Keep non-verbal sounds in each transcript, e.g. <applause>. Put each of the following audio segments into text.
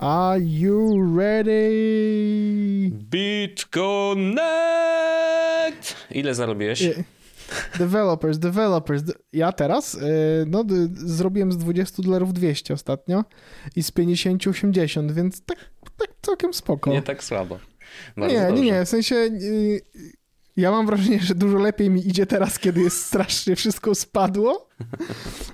Are you Ile zarobiłeś? Nie. Developers, developers. Ja teraz, y, no, zrobiłem z 20 dolarów 200 ostatnio i z 50 80, więc tak, tak całkiem spoko. Nie tak słabo. Bardzo nie, nie, dobrze. nie, w sensie y, ja mam wrażenie, że dużo lepiej mi idzie teraz, kiedy jest strasznie wszystko spadło,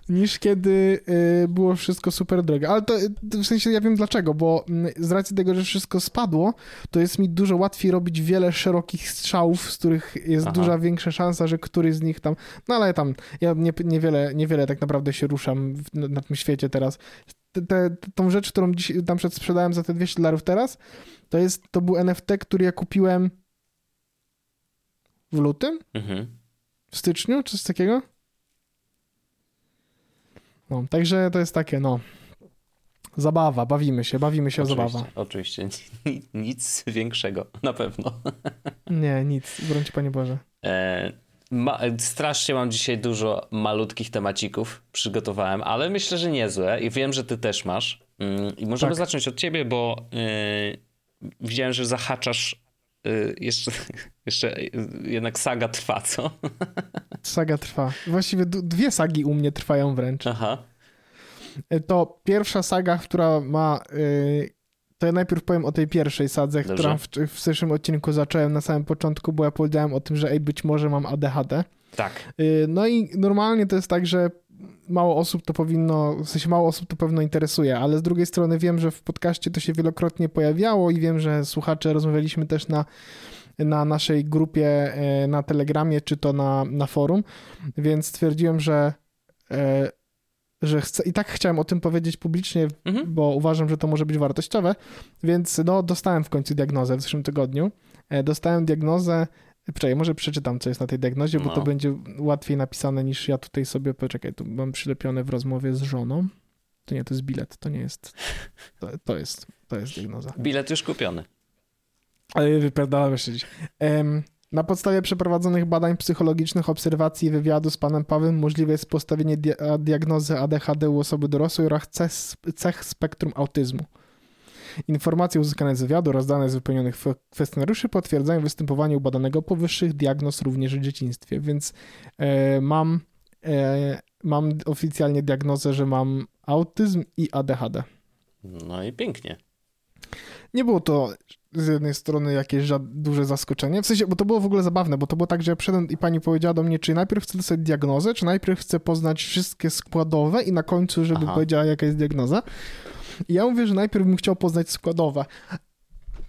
niż kiedy y, było wszystko super drogie. Ale to, w sensie ja wiem dlaczego, bo mm, z racji tego, że wszystko spadło, to jest mi dużo łatwiej robić wiele szerokich strzałów, z których jest Aha. duża większa szansa, że któryś z nich tam, no ale tam ja nie, niewiele, niewiele tak naprawdę się ruszam na, tym świecie teraz. Te, te, tą rzecz, którą dziś, tam przed sprzedałem za te 200 dolarów teraz, to jest, to był NFT, który ja kupiłem w lutym, Mhm. w styczniu, czy coś takiego. No, także to jest takie, no, zabawa, bawimy się, bawimy się o zabawa. Oczywiście. <laughs> Ni- Nic większego, na pewno. <laughs> Nie, nic, broń Panie Boże. E, ma, strasznie mam dzisiaj dużo malutkich temacików przygotowałem, ale myślę, że niezłe i wiem, że ty też masz. Mm, I możemy Tak. zacząć od ciebie, bo e, widziałem, że zahaczasz jeszcze, <laughs> jeszcze e, jednak saga trwa, co? <laughs> Saga trwa. Właściwie dwie sagi u mnie trwają wręcz. Aha. E, To pierwsza saga, która ma. y, To ja najpierw powiem o tej pierwszej sadze, Dobrze. którą w, w zeszłym odcinku zacząłem na samym początku, bo ja powiedziałem o tym, że ej, być może mam ADHD. Tak. Y, No i normalnie to jest tak, że mało osób to powinno, w sensie mało osób to pewno interesuje, ale z drugiej strony wiem, że w podcaście to się wielokrotnie pojawiało i wiem, że słuchacze rozmawialiśmy też na, na naszej grupie e, na Telegramie czy to na, na forum, więc stwierdziłem, że, e, że chcę, i tak chciałem o tym powiedzieć publicznie, Mhm. bo uważam, że to może być wartościowe, więc no dostałem w końcu diagnozę w zeszłym tygodniu. E, Dostałem diagnozę Poczekaj, może przeczytam, co jest na tej diagnozie, bo No. to będzie łatwiej napisane niż ja tutaj sobie, poczekaj, tu mam przylepione w rozmowie z żoną. To nie, to jest bilet, to nie jest, to, to jest, to jest diagnoza. Bilet już kupiony. Ale wypierdalałem jeszcze dziś. Em, na podstawie przeprowadzonych badań psychologicznych, obserwacji i wywiadu z panem Pawłem możliwe jest postawienie dia- diagnozy ADHD u osoby dorosłej oraz cech, cech spektrum autyzmu. Informacje uzyskane z wywiadu oraz dane z wypełnionych kwestionariuszy potwierdzają występowanie u badanego powyższych diagnoz również w dzieciństwie, więc e, mam, e, mam oficjalnie diagnozę, że mam autyzm i ADHD. No i pięknie. Nie było to z jednej strony jakieś duże zaskoczenie, w sensie, bo to było w ogóle zabawne, bo to było tak, że ja przyszedłem i pani powiedziała do mnie, czy najpierw chcę dostać diagnozę, czy najpierw chcę poznać wszystkie składowe i na końcu, żeby Aha. powiedziała, jaka jest diagnoza. I ja mówię, że najpierw bym chciał poznać składowe.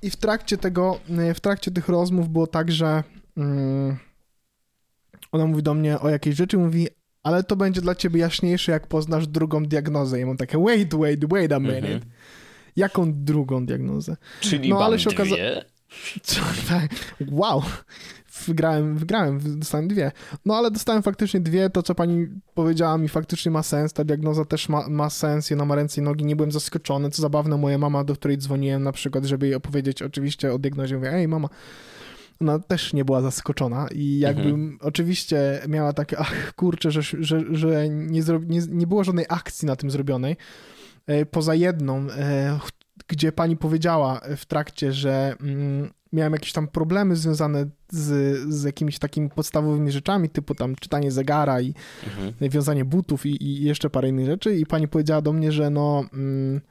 I w trakcie tego, w trakcie tych rozmów było tak, że mm, ona mówi do mnie o jakiejś rzeczy, mówi, ale to będzie dla ciebie jaśniejsze, jak poznasz drugą diagnozę. I mam takie, wait, wait, wait a minute. Mhm. Jaką drugą diagnozę? Czyli No, ale się okaza- dwie. Co, tak, <laughs> wow, wygrałem, wygrałem, dostałem dwie. No ale dostałem faktycznie dwie, to co pani powiedziała mi faktycznie ma sens, ta diagnoza też ma, ma sens, ona ma ręce i nogi, nie byłem zaskoczony, co zabawne, moja mama, do której dzwoniłem na przykład, żeby jej opowiedzieć oczywiście o diagnozie, mówię, ej mama, ona też nie była zaskoczona i jakby Mhm. oczywiście miała takie, ach kurczę, że, że, że nie, zro, nie, nie było żadnej akcji na tym zrobionej, e, poza jedną, e, gdzie pani powiedziała w trakcie, że mm, miałem jakieś tam problemy związane z, z jakimiś takimi podstawowymi rzeczami, typu tam czytanie zegara i Mhm. wiązanie butów i, i jeszcze parę innych rzeczy i pani powiedziała do mnie, że no... Mm,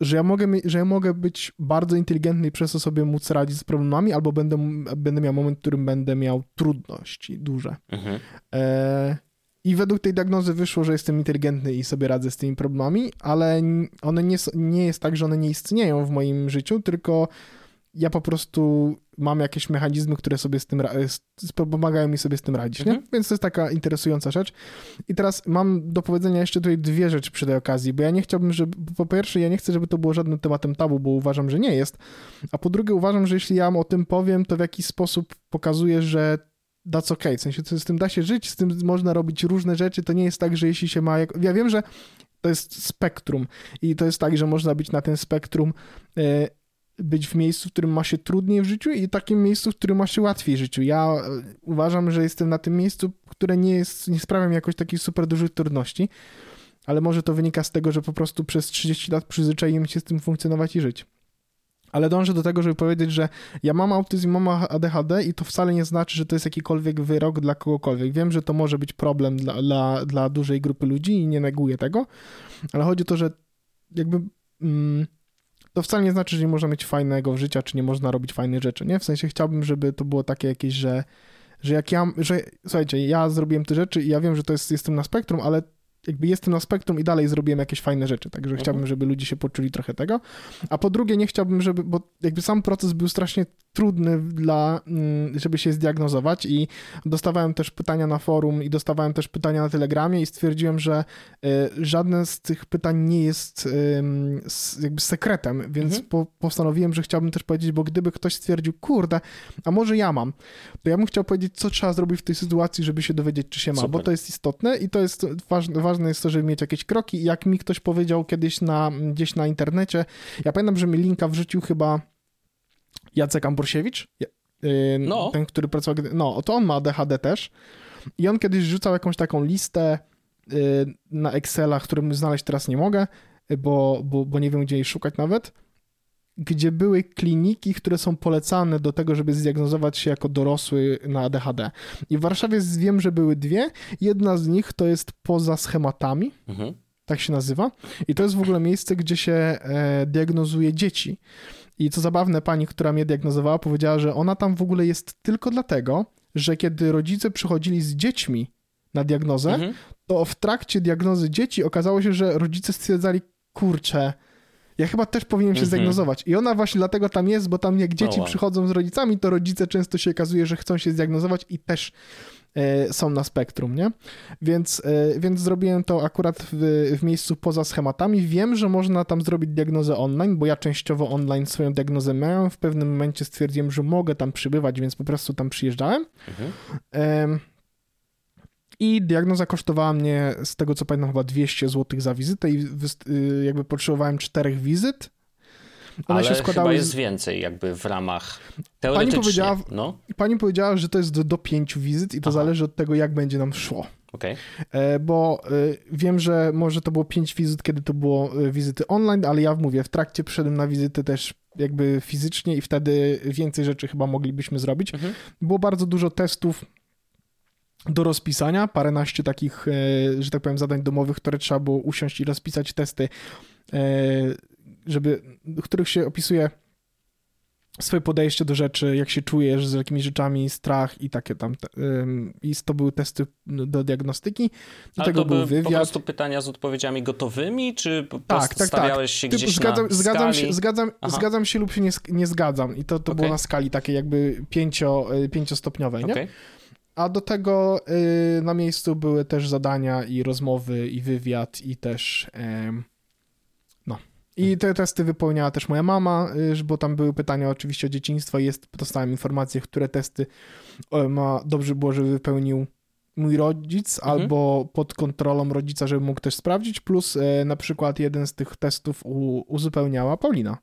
że ja, mogę, że ja mogę być bardzo inteligentny i przez to sobie móc radzić z problemami, albo będę, będę miał moment, w którym będę miał trudności duże. Mhm. E, I według tej diagnozy wyszło, że jestem inteligentny i sobie radzę z tymi problemami, ale one nie, nie jest tak, że one nie istnieją w moim życiu, tylko ja po prostu mam jakieś mechanizmy, które sobie z tym pomagają mi sobie z tym radzić, mhm. nie? Więc to jest taka interesująca rzecz. I teraz mam do powiedzenia jeszcze tutaj dwie rzeczy przy tej okazji, bo ja nie chciałbym, żeby, po pierwsze, ja nie chcę, żeby to było żadnym tematem tabu, bo uważam, że nie jest, a po drugie uważam, że jeśli ja o tym powiem, to w jakiś sposób pokazuje, że that's okay, w sensie z tym da się żyć, z tym można robić różne rzeczy, to nie jest tak, że jeśli się ma, jak... ja wiem, że to jest spektrum i to jest tak, że można być na tym spektrum e, być w miejscu, w którym ma się trudniej w życiu i takim miejscu, w którym ma się łatwiej w życiu. Ja e, uważam, że jestem na tym miejscu, które nie jest, nie sprawia mi jakoś takich super dużych trudności, ale może to wynika z tego, że po prostu przez 30 lat przyzwyczaiłem się z tym funkcjonować i żyć. Ale dążę do tego, żeby powiedzieć, że ja mam autyzm, mam ADHD i to wcale nie znaczy, że to jest jakikolwiek wyrok dla kogokolwiek. Wiem, że to może być problem dla, dla, dla dużej grupy ludzi i nie neguję tego, ale chodzi o to, że jakby... Mm, to wcale nie znaczy, że nie można mieć fajnego życia, czy nie można robić fajnych rzeczy, nie? W sensie chciałbym, żeby to było takie jakieś, że, że jak ja, że słuchajcie, ja zrobiłem te rzeczy i ja wiem, że to jest, jestem na spektrum, ale jakby jestem na spektrum i dalej zrobiłem jakieś fajne rzeczy, także mhm. chciałbym, żeby ludzie się poczuli trochę tego. A po drugie, nie chciałbym, żeby, bo jakby sam proces był strasznie trudny dla, mm, żeby się zdiagnozować i dostawałem też pytania na forum i dostawałem też pytania na Telegramie i stwierdziłem, że y, żadne z tych pytań nie jest jakby sekretem, więc mhm. po, postanowiłem, że chciałbym też powiedzieć, bo gdyby ktoś stwierdził, kurde, a może ja mam, to ja bym chciał powiedzieć, co trzeba zrobić w tej sytuacji, żeby się dowiedzieć, czy się ma, Super. bo to jest istotne i to jest ważne, ważne jest to, żeby mieć jakieś kroki. Jak mi ktoś powiedział kiedyś na, gdzieś na internecie, ja pamiętam, że mi linka wrzucił chyba Jacek Amborsiewicz, y, no. ten, który pracował, no, to on ma ADHD też i on kiedyś rzucał jakąś taką listę y, na Excela, którą znaleźć teraz nie mogę, bo, bo, bo nie wiem, gdzie jej szukać nawet, gdzie były kliniki, które są polecane do tego, żeby zdiagnozować się jako dorosły na ADHD. I w Warszawie wiem, że były dwie. Jedna z nich to jest poza schematami. Mhm. Tak się nazywa. I to jest w ogóle miejsce, gdzie się e, diagnozuje dzieci. I co zabawne, pani, która mnie diagnozowała, powiedziała, że ona tam w ogóle jest tylko dlatego, że kiedy rodzice przychodzili z dziećmi na diagnozę, mhm. to w trakcie diagnozy dzieci okazało się, że rodzice stwierdzali, kurczę, ja chyba też powinienem się -hmm. zdiagnozować. I ona właśnie dlatego tam jest, bo tam jak dzieci oh, wow. przychodzą z rodzicami, to rodzice często się okazuje, że chcą się zdiagnozować i też e, są na spektrum, nie? Więc, e, więc zrobiłem to akurat w, w miejscu poza schematami. Wiem, że można tam zrobić diagnozę online, bo ja częściowo online swoją diagnozę miałem. W pewnym momencie stwierdziłem, że mogę tam przybywać, więc po prostu tam przyjeżdżałem. Mhm. I diagnoza kosztowała mnie, z tego co pamiętam, chyba 200 zł za wizytę i y, jakby potrzebowałem czterech wizyt. One Ale się składały chyba jest z... więcej jakby w ramach teoretycznie. Pani powiedziała, no? pani powiedziała że to jest do, do pięciu wizyt i to Aha. zależy od tego, jak będzie nam szło. Okay. E, bo y, wiem, że może to było pięć wizyt, kiedy to było y, wizyty online, ale ja mówię, w trakcie przyszedłem na wizyty też jakby fizycznie i wtedy więcej rzeczy chyba moglibyśmy zrobić. Mhm. Było bardzo dużo testów do rozpisania, paręnaście takich, e, że tak powiem, zadań domowych, które trzeba było usiąść i rozpisać testy, e, żeby, w których się opisuje swoje podejście do rzeczy, jak się czujesz z jakimiś rzeczami, strach i takie tam. I to były testy do diagnostyki. Do Ale tego to był wywiad. po prostu pytania z odpowiedziami gotowymi, czy tak, tak, tak. tak. się gdzieś zgadzam, na zgadzam skali? Się, zgadzam, zgadzam się lub się nie, nie zgadzam. I to, to okay. było na skali takiej jakby pięcio, e, pięciostopniowej, nie? A do tego y, na miejscu były też zadania i rozmowy, i wywiad, i też. Y, no. I te testy wypełniała też moja mama, y, bo tam były pytania oczywiście o dzieciństwo. Jest, dostałem informację, które testy ma, dobrze było, żeby wypełnił mój rodzic, mhm. albo pod kontrolą rodzica, żeby mógł też sprawdzić. Plus y, na przykład jeden z tych testów u, uzupełniała Paulina.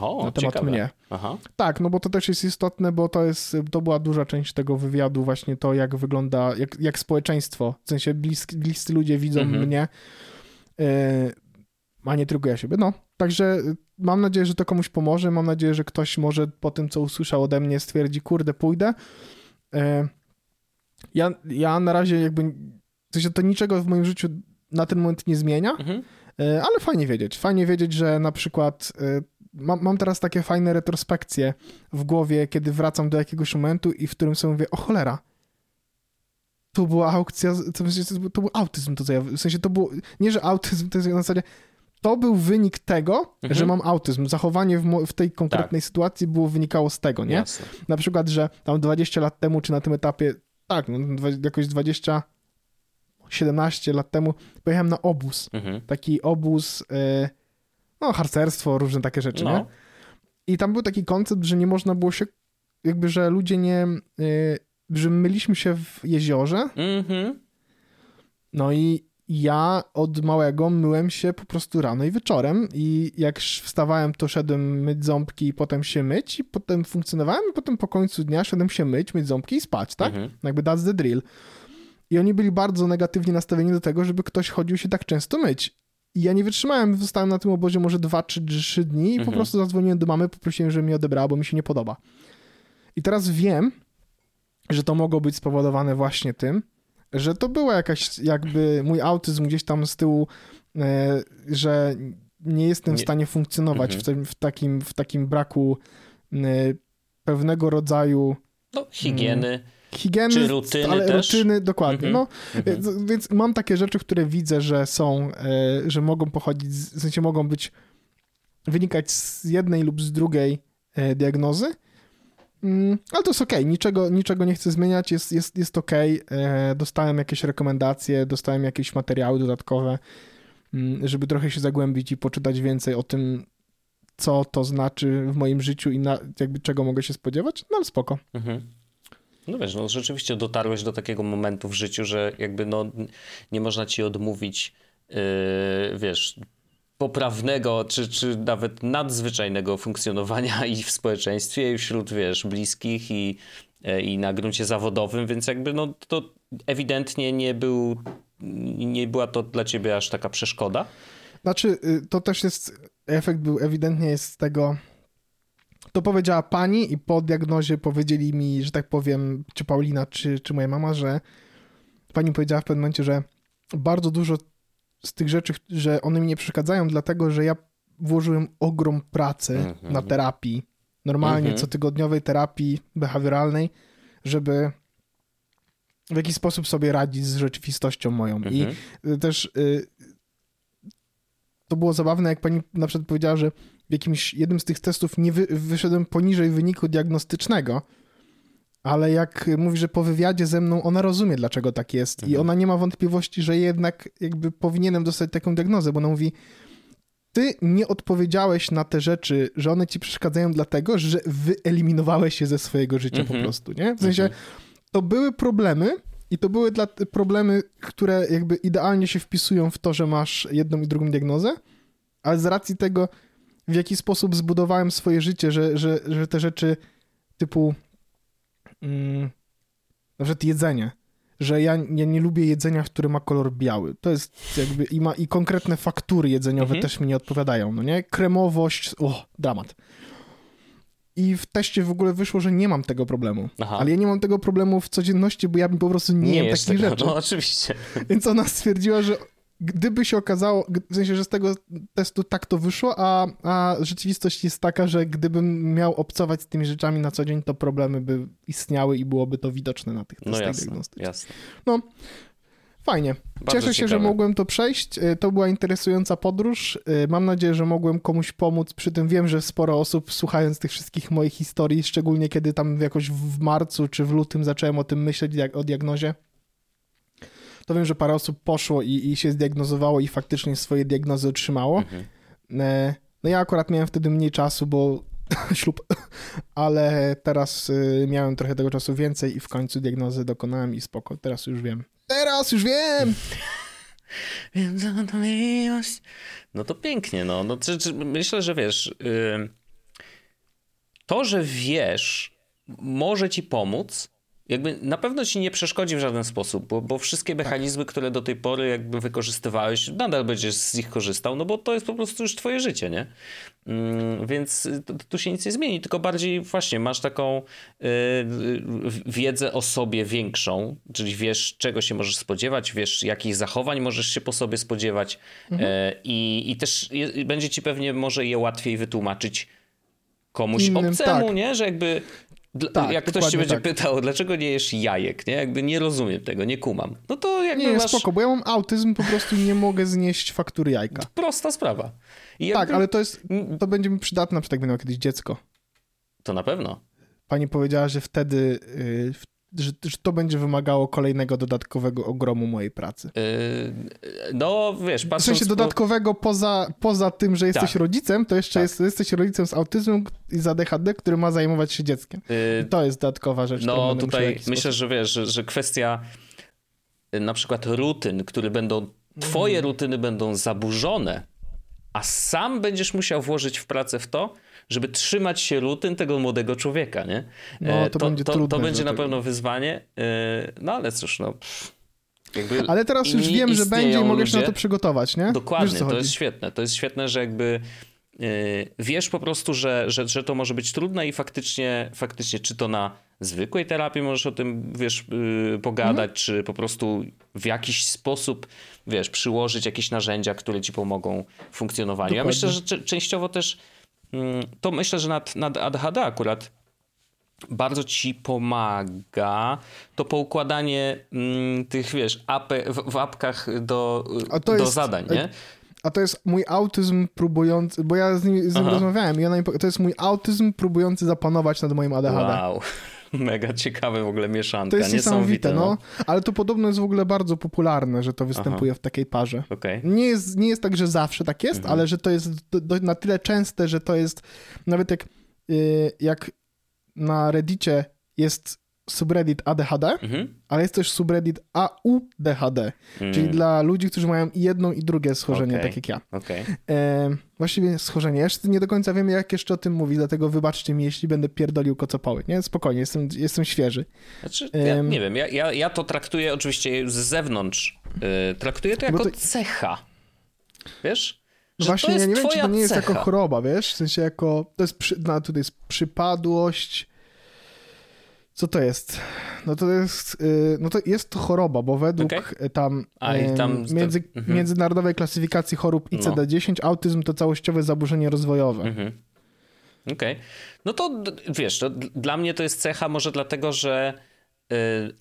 O, na temat ciekawe. mnie. Aha. Tak, no bo to też jest istotne, bo to jest, to była duża część tego wywiadu, właśnie to, jak wygląda, jak, jak społeczeństwo, w sensie blisk, bliscy ludzie widzą mhm. mnie, yy, a nie tylko ja siebie. No, także mam nadzieję, że to komuś pomoże, mam nadzieję, że ktoś może po tym, co usłyszał ode mnie, stwierdzi, kurde, pójdę. Yy, ja, ja na razie jakby, w sensie to niczego w moim życiu na ten moment nie zmienia, mhm. Ale fajnie wiedzieć. Fajnie wiedzieć, że na przykład mam, mam teraz takie fajne retrospekcje w głowie, kiedy wracam do jakiegoś momentu i w którym sobie mówię, o cholera, to była aukcja, to, to był autyzm, to co ja, w sensie to było, nie, że autyzm, to jest na zasadzie, to był wynik tego, Mhm. że mam autyzm. Zachowanie w, w tej konkretnej sytuacji było wynikało z tego, nie? Jasne. Na przykład, że tam 20 lat temu, czy na tym etapie, tak, no, jakoś 20, 17 lat temu, pojechałem na obóz. Mhm. Taki obóz, y, no, harcerstwo, różne takie rzeczy, nie? No. I tam był taki koncept, że nie można było się, jakby, że ludzie nie, y, że myliśmy się w jeziorze, Mhm. no i ja od małego myłem się po prostu rano i wieczorem i jak wstawałem, to szedłem myć ząbki i potem się myć i potem funkcjonowałem i potem po końcu dnia szedłem się myć, myć ząbki i spać, tak? Mhm. Jakby that's the drill. I oni byli bardzo negatywnie nastawieni do tego, żeby ktoś chodził się tak często myć. I ja nie wytrzymałem, zostałem na tym obozie może dwa czy trzy dni i po Mhm. prostu zadzwoniłem do mamy, poprosiłem, żeby mnie odebrała, bo mi się nie podoba. I teraz wiem, że to mogło być spowodowane właśnie tym, że to była jakaś jakby mój autyzm gdzieś tam z tyłu, e, że nie jestem w Nie- stanie funkcjonować Mhm. w, tym, w, takim, w takim braku e, pewnego rodzaju No, higieny. Higieny, Czy rutyny ale też? rutyny, dokładnie. Mhm. No, Mhm. więc, więc mam takie rzeczy, które widzę, że są, e, że mogą pochodzić, w sensie mogą być, wynikać z jednej lub z drugiej e, diagnozy. Mm, ale to jest okej, niczego, niczego nie chcę zmieniać, jest, jest, jest okej. E, Dostałem jakieś rekomendacje, dostałem jakieś materiały dodatkowe, mm, żeby trochę się zagłębić i poczytać więcej o tym, co to znaczy w moim życiu i na, jakby czego mogę się spodziewać, no ale spoko. Mhm. No wiesz, no rzeczywiście dotarłeś do takiego momentu w życiu, że jakby no nie można ci odmówić, yy, wiesz, poprawnego czy, czy nawet nadzwyczajnego funkcjonowania i w społeczeństwie, i wśród, wiesz, bliskich i, e, i na gruncie zawodowym, więc jakby no to ewidentnie nie był, nie była to dla ciebie aż taka przeszkoda. Znaczy, y, to też jest, efekt był ewidentnie jest z tego, to powiedziała pani i po diagnozie powiedzieli mi, że tak powiem, czy Paulina, czy, czy moja mama, że pani powiedziała w pewnym momencie, że bardzo dużo z tych rzeczy, że one mi nie przeszkadzają, dlatego, że ja włożyłem ogrom pracy Mhm. na terapii, normalnie Mhm. cotygodniowej terapii behawioralnej, żeby w jakiś sposób sobie radzić z rzeczywistością moją. I Mhm. y, też y, to było zabawne, jak pani na przykład powiedziała, że w jakimś jednym z tych testów nie wy, wyszedłem poniżej wyniku diagnostycznego, ale jak mówi, że po wywiadzie ze mną ona rozumie, dlaczego tak jest i Mhm. ona nie ma wątpliwości, że jednak jakby powinienem dostać taką diagnozę, bo ona mówi, ty nie odpowiedziałeś na te rzeczy, że one ci przeszkadzają dlatego, że wyeliminowałeś je ze swojego życia po Mhm. prostu, nie? W sensie Mhm. to były problemy i to były dla, problemy, które jakby idealnie się wpisują w to, że masz jedną i drugą diagnozę, ale z racji tego, w jaki sposób zbudowałem swoje życie, że, że, że te rzeczy typu mm, na przykład jedzenie, że ja, ja nie lubię jedzenia, które ma kolor biały. To jest jakby i ma i konkretne faktury jedzeniowe Mhm. też mi nie odpowiadają, no nie? Kremowość, o, dramat. I w teście w ogóle wyszło, że nie mam tego problemu. Aha. Ale ja nie mam tego problemu w codzienności, bo ja po prostu nie, jem jest takich tego- rzeczy. No oczywiście. Więc ona stwierdziła, że gdyby się okazało, w sensie, że z tego testu tak to wyszło, a, a rzeczywistość jest taka, że gdybym miał obcować z tymi rzeczami na co dzień, to problemy by istniały i byłoby to widoczne na tych No testach jasne, diagnostycznych. jasne. Fajnie. Bardzo Cieszę się, że ciekawe. mogłem to przejść. Y, To była interesująca podróż. Y, Mam nadzieję, że mogłem komuś pomóc. Przy tym wiem, że sporo osób słuchając tych wszystkich moich historii, szczególnie kiedy tam jakoś w marcu czy w lutym zacząłem o tym myśleć o diagnozie, to wiem, że parę osób poszło i, i się zdiagnozowało i faktycznie swoje diagnozy otrzymało. Mhm. E, No ja akurat miałem wtedy mniej czasu, bo <laughs> ślub, ale teraz y, miałem trochę tego czasu więcej i w końcu diagnozy dokonałem i spoko, teraz już wiem. Teraz już wiem! <laughs> Wiem, co to miłość. No to pięknie, no. no czy, czy, myślę, że wiesz, ym, to, że wiesz, może ci pomóc, jakby na pewno ci nie przeszkodzi w żaden sposób, bo, bo wszystkie mechanizmy, które do tej pory jakby wykorzystywałeś, nadal będziesz z nich korzystał, no bo to jest po prostu już twoje życie, nie? Ym, więc y, tu- tu się nic nie zmieni, tylko bardziej właśnie masz taką y, y, wiedzę o sobie większą, czyli wiesz, czego się możesz spodziewać, wiesz, jakich zachowań możesz się po sobie spodziewać e, i, i też je, będzie ci pewnie może je łatwiej wytłumaczyć komuś Innym, obcemu, tak. nie? Że jakby Dla, Tak, jak ktoś ci dokładnie będzie tak. pytał, dlaczego nie jesz jajek, nie? Jakby nie rozumiem tego, nie kumam. No to jakby Nie, masz... spoko, bo ja mam autyzm, po prostu nie mogę znieść faktury jajka. Prosta sprawa. Tak, jakby- ale to jest, to będzie mi przydatne, na przykład jak będę miał kiedyś dziecko. To na pewno. Pani powiedziała, że wtedy, y, że, że to będzie wymagało kolejnego dodatkowego ogromu mojej pracy. Yy, no, wiesz, W patrząc... sensie dodatkowego poza, poza tym, że jesteś Tak. rodzicem, to jeszcze Tak. jest, jesteś rodzicem z autyzmem i z ADHD, który ma zajmować się dzieckiem. Yy, To jest dodatkowa rzecz. No w tutaj myślę, że wiesz, że, że kwestia y, na przykład rutyn, które będą, twoje Mm. rutyny będą zaburzone, a sam będziesz musiał włożyć w pracę w to, żeby trzymać się rutyn tego młodego człowieka, nie? No, E, to to, będzie to, to będzie na dlatego. pewno wyzwanie, e, no ale cóż, no... Jakby Ale teraz już wiem, że będzie i mogę się na to przygotować, nie? Dokładnie, Wiesz, to chodzi. jest świetne. To jest świetne, że jakby yy, wiesz po prostu, że, że, że to może być trudne i faktycznie, faktycznie czy to na zwykłej terapii możesz o tym, wiesz, yy, pogadać, Mhm. czy po prostu w jakiś sposób, wiesz, przyłożyć jakieś narzędzia, które ci pomogą w funkcjonowaniu. Ja Dokładnie. myślę, że częściowo też to myślę, że nad, nad ADHD akurat bardzo ci pomaga to poukładanie mm, tych, wiesz, apy, w, w apkach do, do jest- zadań, nie? A to jest mój autyzm próbujący, bo ja z nim, z nim rozmawiałem i ona to jest mój autyzm próbujący zapanować nad moim ADHD. Wow. <laughs> Mega ciekawe w ogóle mieszanka. To jest niesamowite, no. no. Ale to podobno jest w ogóle bardzo popularne, że to występuje w takiej parze. Okej. Nie jest, nie jest tak, że zawsze tak jest, Mhm. ale że to jest do, do, na tyle częste, że to jest nawet jak, yy, jak na Reddicie jest subreddit ADHD, Mhm. ale jest też subreddit AUDHD, czyli Mm, dla ludzi, którzy mają i jedno i drugie schorzenie, Okej. tak jak ja. Okej. E, właściwie schorzenie. Ja jeszcze nie do końca wiem, jak jeszcze o tym mówić, dlatego wybaczcie mi, jeśli będę pierdolił kocopoły. Nie, spokojnie, jestem, jestem świeży. Znaczy, ja nie wiem, ja, ja, ja to traktuję oczywiście z zewnątrz. Yy, traktuję to jako to- cecha. Wiesz? Że Właśnie, to jest ja nie wiem, czy to nie jest cecha. jako choroba, wiesz? W sensie jako, to jest, przy, no, tutaj jest przypadłość. Co to jest? No to jest, y, no to jest to choroba, bo według Okej. y, tam, A, tam- między, mhm. międzynarodowej klasyfikacji chorób No. ICD-10 autyzm to całościowe zaburzenie rozwojowe. Mhm. Okej. No to wiesz, to dla mnie to jest cecha może dlatego, że yy,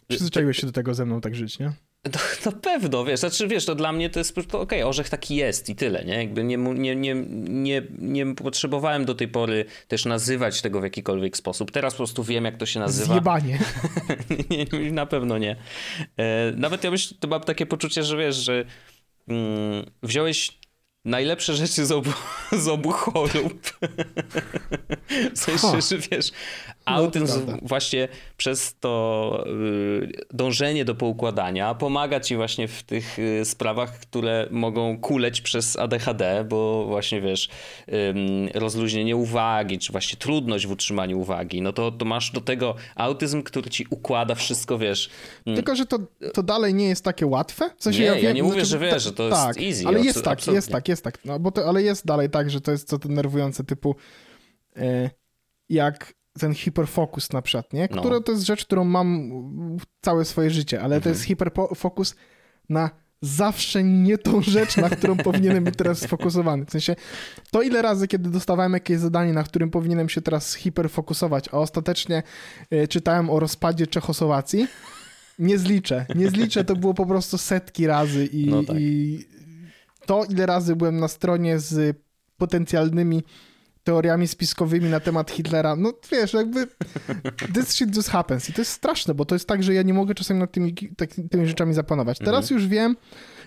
Przyzwyczaiłeś się do tego ze mną tak żyć, nie? No, <laughs> na pewno, wiesz, znaczy wiesz, to dla mnie to jest po prostu okej, orzech taki jest i tyle, nie? Jakby nie, nie, nie, nie, nie potrzebowałem do tej pory też nazywać tego w jakikolwiek sposób. Teraz po prostu wiem, jak to się nazywa. Zjebanie. <laughs> nie, nie, na pewno nie. E, nawet ja myślę, to mam takie poczucie, że wiesz, że mm, wziąłeś najlepsze rzeczy z obu, <laughs> z obu chorób. w sensie, że wiesz, autyzm prawda. właśnie przez to y, dążenie do poukładania pomaga ci właśnie w tych y, sprawach, które mogą kuleć przez ADHD, bo właśnie wiesz, rozluźnienie uwagi, czy właśnie trudność w utrzymaniu uwagi, no to, to masz do tego autyzm, który ci układa wszystko, wiesz. mm, Tylko, że to, to dalej nie jest takie łatwe. W sensie Nie, ja wiem, nie mówię, znaczy, że wiesz, że to jest tak, easy, Ale jest tak, absolutnie. jest tak, jest tak. No, bo to, ale jest dalej tak, że to jest co denerwujące, typu e, jak ten hiperfokus na przykład, nie? No. Które to jest rzecz, którą mam całe swoje życie, ale to Mhm. jest hiperfokus na zawsze nie tą rzecz, na którą <laughs> powinienem być teraz sfokusowany. W sensie, to ile razy, kiedy dostawałem jakieś zadanie, na którym powinienem się teraz hiperfokusować, a ostatecznie e, czytałem o rozpadzie Czechosłowacji, nie zliczę. Nie zliczę, to było po prostu setki razy i, No tak. i to, ile razy byłem na stronie z potencjalnymi teoriami spiskowymi na temat Hitlera, no wiesz, jakby this shit just happens i to jest straszne, bo to jest tak, że ja nie mogę czasem nad tymi, tak, tymi rzeczami zapanować. Teraz Mhm. już wiem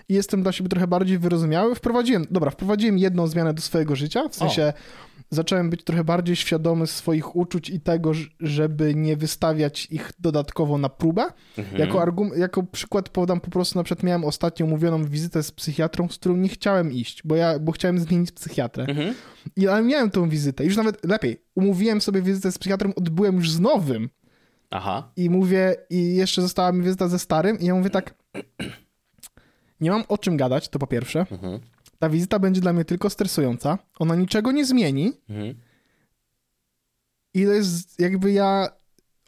i jestem dla siebie trochę bardziej wyrozumiały. Wprowadziłem, dobra, wprowadziłem jedną zmianę do swojego życia, w sensie zacząłem być trochę bardziej świadomy swoich uczuć i tego, żeby nie wystawiać ich dodatkowo na próbę. Mhm. Jako, jako przykład podam po prostu, na przykład miałem ostatnio umówioną wizytę z psychiatrą, z którą nie chciałem iść, bo ja, bo chciałem zmienić psychiatrę. Mhm. I ale miałem tą wizytę, już nawet lepiej, umówiłem sobie wizytę z psychiatrą, odbyłem już z nowym Aha. i mówię, i jeszcze została mi wizyta ze starym i ja mówię tak, nie mam o czym gadać, to po pierwsze. Mhm. Ta wizyta będzie dla mnie tylko stresująca, ona niczego nie zmieni Mhm. i to jest jakby ja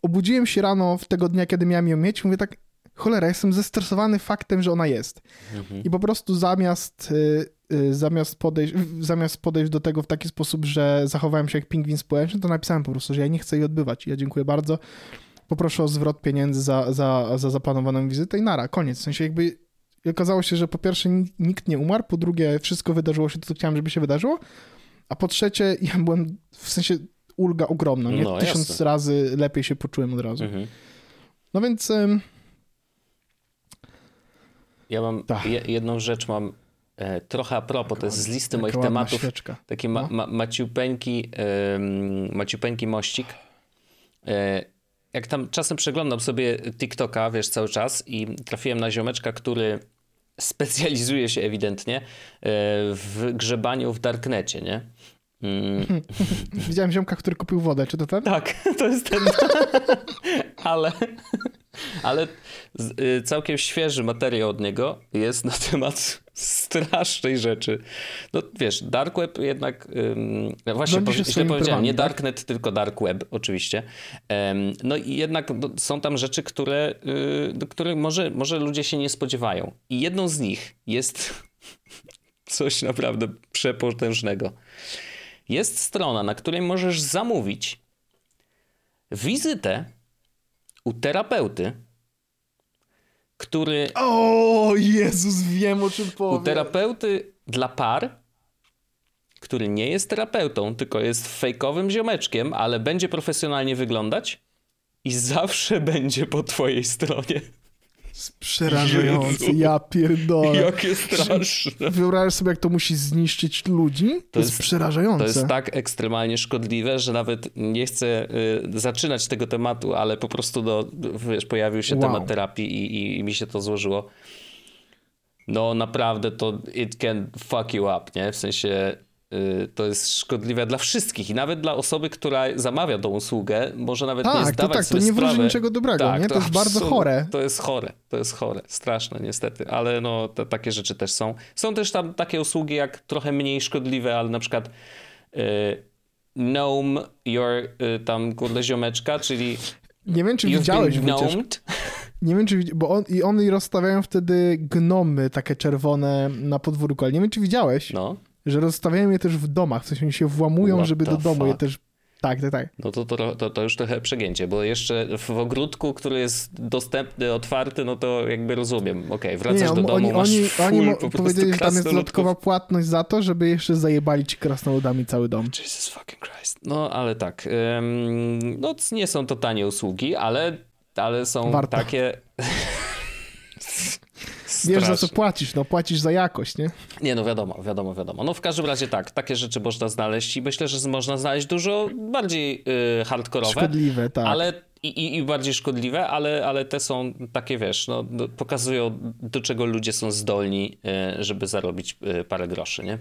obudziłem się rano w tego dnia, kiedy miałem ją mieć, mówię tak, cholera, jestem zestresowany faktem, że ona jest. Mhm. I po prostu zamiast, y, y, zamiast, podejść, zamiast podejść do tego w taki sposób, że zachowałem się jak pingwin społeczny, to napisałem po prostu, że ja nie chcę jej odbywać. Ja dziękuję bardzo. Poproszę o zwrot pieniędzy za, za, za zaplanowaną wizytę i nara, koniec. W sensie jakby okazało się, że po pierwsze nikt nie umarł, po drugie wszystko wydarzyło się to, co chciałem, żeby się wydarzyło, a po trzecie <laughs> ja byłem w sensie ulga ogromna, nie? No, Tysiąc jasne. razy lepiej się poczułem od razu. Mhm. No więc... ym, Ja mam Tak. je, jedną rzecz mam e, trochę a propos, to jest z listy moich tematów. Świeczka. Taki ma, No. ma, maciupeńki, ym, maciupeńki mościk. E, jak tam czasem przeglądam sobie TikToka, wiesz, cały czas i trafiłem na ziomeczka, który specjalizuje się ewidentnie e, w grzebaniu w darknecie, nie? Mm, <laughs> Widziałem ziomka, który kupił wodę, czy to ten? tak, to jest ten. <laughs> ale ale y, całkiem świeży materiał od niego jest na temat strasznej rzeczy. No wiesz, dark web jednak, no właśnie się po, źle powiedziałem, nie tak? darknet, tylko dark web oczywiście. Em, no i jednak no, są tam rzeczy, które, y, do których może, może ludzie się nie spodziewają. I jedną z nich jest <laughs> coś naprawdę przepotężnego. Jest strona, na której możesz zamówić wizytę u terapeuty, który O Jezus, wiem o czym u powiem. terapeuty dla par, który nie jest terapeutą, tylko jest fejkowym ziomeczkiem, ale będzie profesjonalnie wyglądać i zawsze <laughs> będzie po twojej stronie. Przerażający, Jezu. ja pierdolę. Jakie straszne. Wyobrażasz sobie, jak to musi zniszczyć ludzi? To, jest, jest- przerażające. To jest tak ekstremalnie szkodliwe, że nawet nie chcę y, zaczynać tego tematu, ale po prostu do, wiesz, pojawił się Wow. temat terapii i, i, i mi się to złożyło. No naprawdę to it can fuck you up, nie? W sensie to jest szkodliwe dla wszystkich i nawet dla osoby, która zamawia tą usługę, może nawet nie Tak, to zdawać tak, to sobie nie wróży niczego dobrego, Tak, nie? To jest bardzo chore. To jest chore, to jest chore, straszne niestety, ale no te, takie rzeczy też są. Są też tam takie usługi jak trochę mniej szkodliwe, ale na przykład y, Gnome Your y, tam kurde ziomeczka, czyli Nie wiem, czy You've widziałeś gnomed. Nie wiem, czy bo on, i one rozstawiają wtedy gnomy takie czerwone na podwórku, ale nie wiem, czy widziałeś, No, że rozstawiają je też w domach, w sensie oni się włamują, What żeby do domu je fuck? też... Tak, tak, tak. no to, to, to, to już trochę przegięcie, bo jeszcze w ogródku, który jest dostępny, otwarty, no to jakby rozumiem. Okej, wracasz Nie, do on- domu, oni, masz oni, oni po prostu powiedzieli, że tam jest dodatkowa płatność za to, żeby jeszcze zajebali ci krasnoludami cały dom. Jesus fucking Christ. No, ale tak. ym, no, nie są to tanie usługi, ale, ale są Warto. takie... Wiesz, za co płacisz, no płacisz za jakość, nie? Nie, no wiadomo, wiadomo, wiadomo. No w każdym razie tak, takie rzeczy można znaleźć i myślę, że można znaleźć dużo bardziej y, hardkorowe, Szkodliwe, tak. ale i, i, bardziej szkodliwe, ale, ale te są takie, wiesz, no, no, pokazują do czego ludzie są zdolni, y, żeby zarobić y, parę groszy, nie?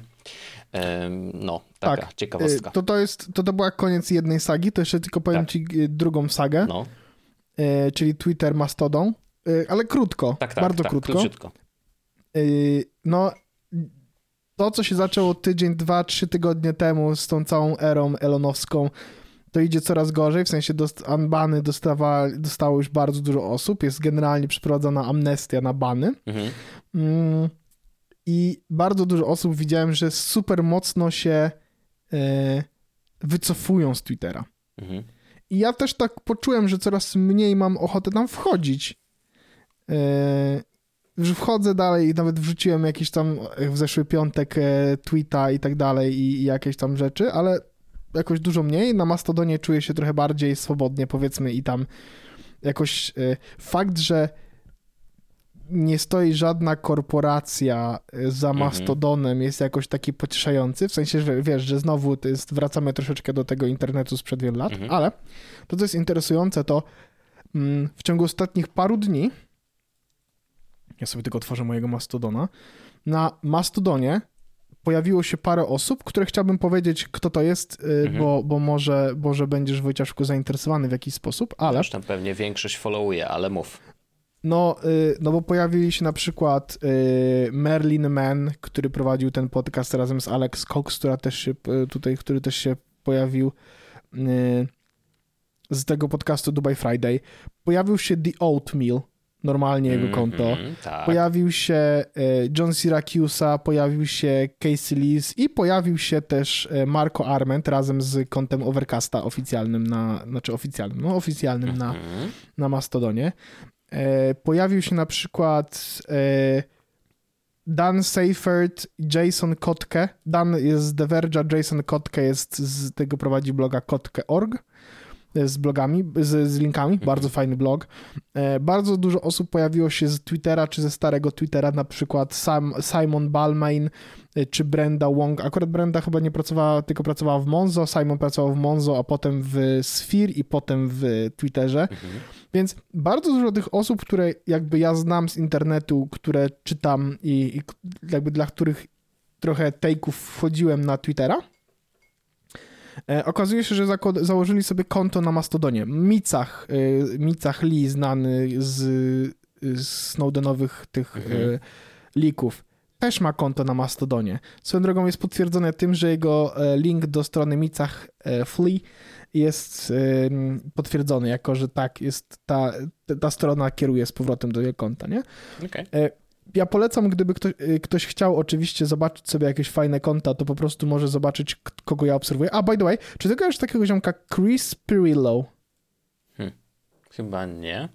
No, taka tak. ciekawostka. Y, To, to, jest, to, to była koniec jednej sagi, to jeszcze tylko powiem Tak. ci drugą sagę, No, czyli Twitter Mastodon, ale krótko, tak, tak, bardzo tak, krótko. króciutko. Y, No, to co się zaczęło tydzień, dwa, trzy tygodnie temu z tą całą erą elonowską, to idzie coraz gorzej, w sensie dost, unbany dostawa, dostało już bardzo dużo osób, jest generalnie przeprowadzana amnestia na bany. Mhm. Mm, I bardzo dużo osób widziałem, że super mocno się e, wycofują z Twittera. Mhm. I ja też tak poczułem, że coraz mniej mam ochotę tam wchodzić. E, że wchodzę dalej i nawet wrzuciłem jakiś tam w zeszły piątek e, tweeta i tak dalej i, i jakieś tam rzeczy, ale jakoś dużo mniej. Na Mastodonie czuję się trochę bardziej swobodnie, powiedzmy, i tam jakoś e, fakt, że nie stoi żadna korporacja e, za Mhm. Mastodonem jest jakoś taki pocieszający, w sensie, że wiesz, że znowu to jest, wracamy troszeczkę do tego internetu sprzed wielu lat, Mhm. ale to, co jest interesujące, to mm, w ciągu ostatnich paru dni ja sobie tylko otworzę mojego Mastodona. Na Mastodonie pojawiło się parę osób, które chciałbym powiedzieć, kto to jest, y, Mhm. bo, bo może, może będziesz Wojciaszku zainteresowany w jakiś sposób, ale Już tam pewnie większość followuje, ale mów. no, y, no bo pojawili się na przykład y, Merlin Mann, który prowadził ten podcast razem z Alex Cox, która też się tutaj, który też się pojawił z tego podcastu Dubai Friday. Pojawił się The Oatmeal normalnie jego konto. Mhm, tak. Pojawił się e, John Syracusa, pojawił się Casey Lees i pojawił się też e, Marco Arment razem z kontem Overcasta oficjalnym na, znaczy oficjalnym, no oficjalnym na, Mhm. na Mastodonie. E, Pojawił się na przykład Dan Seifert Jason Kotke. Dan jest z The Verge'a, Jason Kotke jest z tego prowadzi bloga kotke.org z blogami, z, z linkami, bardzo fajny blog. E, Bardzo dużo osób pojawiło się z Twittera, czy ze starego Twittera, na przykład Sam, Simon Balmain, e, czy Brenda Wong. Akurat Brenda chyba nie pracowała, tylko pracowała w Monzo, Simon pracował w Monzo, a potem w Sphere i potem w Twitterze. Mhm. Więc bardzo dużo tych osób, które jakby ja znam z internetu, które czytam i, i jakby dla których trochę take'ów wchodziłem na Twittera, okazuje się, że założyli sobie konto na Mastodonie. Micach, e, Micach Lee, znany z, z Snowdenowych tych Mhm. e, lików, też ma konto na Mastodonie. Swoją drogą jest potwierdzone tym, że jego e, link do strony Micach e, Flea jest potwierdzony, jako że tak, jest ta, ta- strona kieruje z powrotem do jego konta, nie? Okej. Ja polecam, gdyby ktoś, y, ktoś chciał oczywiście zobaczyć sobie jakieś fajne konta, to po prostu może zobaczyć, kogo ja obserwuję. A, by the way, czy ty kojarzysz takiego ziomka Chris Pirillo? Chyba nie.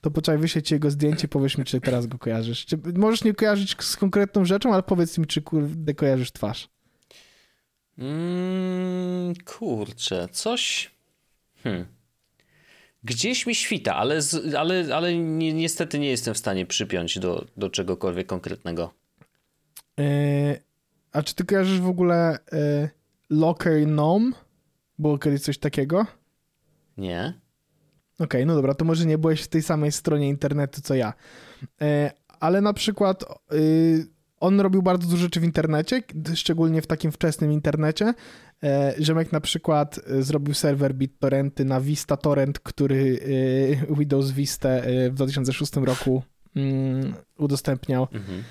To poczekaj, wyślę ci jego zdjęcie, powiesz mi, czy teraz go kojarzysz. Czy, możesz nie kojarzyć z konkretną rzeczą, ale powiedz mi, czy kurde kojarzysz twarz. Mm, kurczę, coś. Hmm. Gdzieś mi świta, ale, z, ale, ale ni niestety nie jestem w stanie przypiąć do, do czegokolwiek konkretnego. E, a czy ty kojarzysz w ogóle e, Locker Gnome? Było kiedyś coś takiego? Nie? Okej, no dobra, to może nie byłeś w tej samej stronie internetu co ja. E, ale na przykład y, on robił bardzo dużo rzeczy w internecie, szczególnie w takim wczesnym internecie. E, Ziomek na przykład e, zrobił serwer BitTorrenty na Vista Torrent, który e, Windows Vista w 2006 roku mm, udostępniał. Mhm.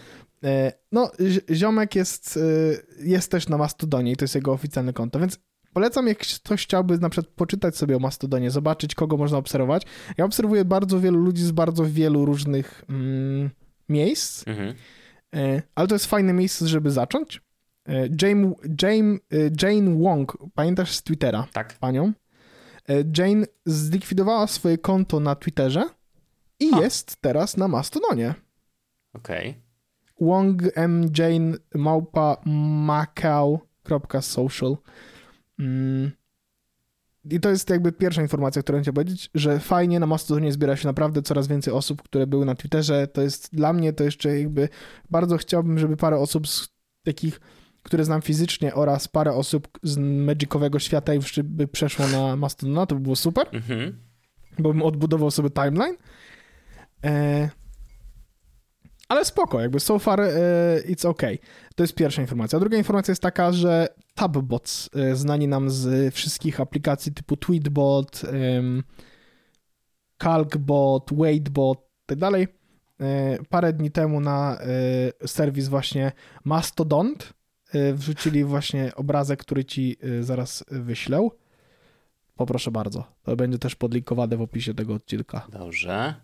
No, zi- ziomek jest, jest też na Mastodonie i to jest jego oficjalne konto, więc polecam, jak ktoś chciałby na przykład poczytać sobie o Mastodonie, zobaczyć, kogo można obserwować. Ja obserwuję bardzo wielu ludzi z bardzo wielu różnych mm, miejsc, Mhm. E, ale to jest fajne miejsce, żeby zacząć. Jane, Jane, Jane Wong, pamiętasz z Twittera Tak. panią? E, Jane zlikwidowała swoje konto na Twitterze i Ha. jest teraz na Mastodonie. Okej. Wong M. Jane małpa macau.social. Mm. I to jest jakby pierwsza informacja, którą chciałem powiedzieć, że fajnie na Mastodonie zbiera się naprawdę coraz więcej osób, które były na Twitterze. To jest dla mnie to jeszcze jakby bardzo chciałbym, żeby parę osób z takich, które znam fizycznie oraz parę osób z magicowego świata już by przeszło na Mastodona, to by było super Mhm. bo bym odbudował sobie timeline. E, ale spoko, jakby so far e, it's okay. To jest pierwsza informacja. A druga informacja jest taka, że Tabbots, e, znani nam z wszystkich aplikacji typu Tweetbot, Calcbot, Waitbot tak dalej, e, parę dni temu na serwis właśnie Mastodont wrzucili właśnie obrazek, który ci zaraz wyślę. Poproszę bardzo. To będzie też podlinkowane w opisie tego odcinka. Dobrze.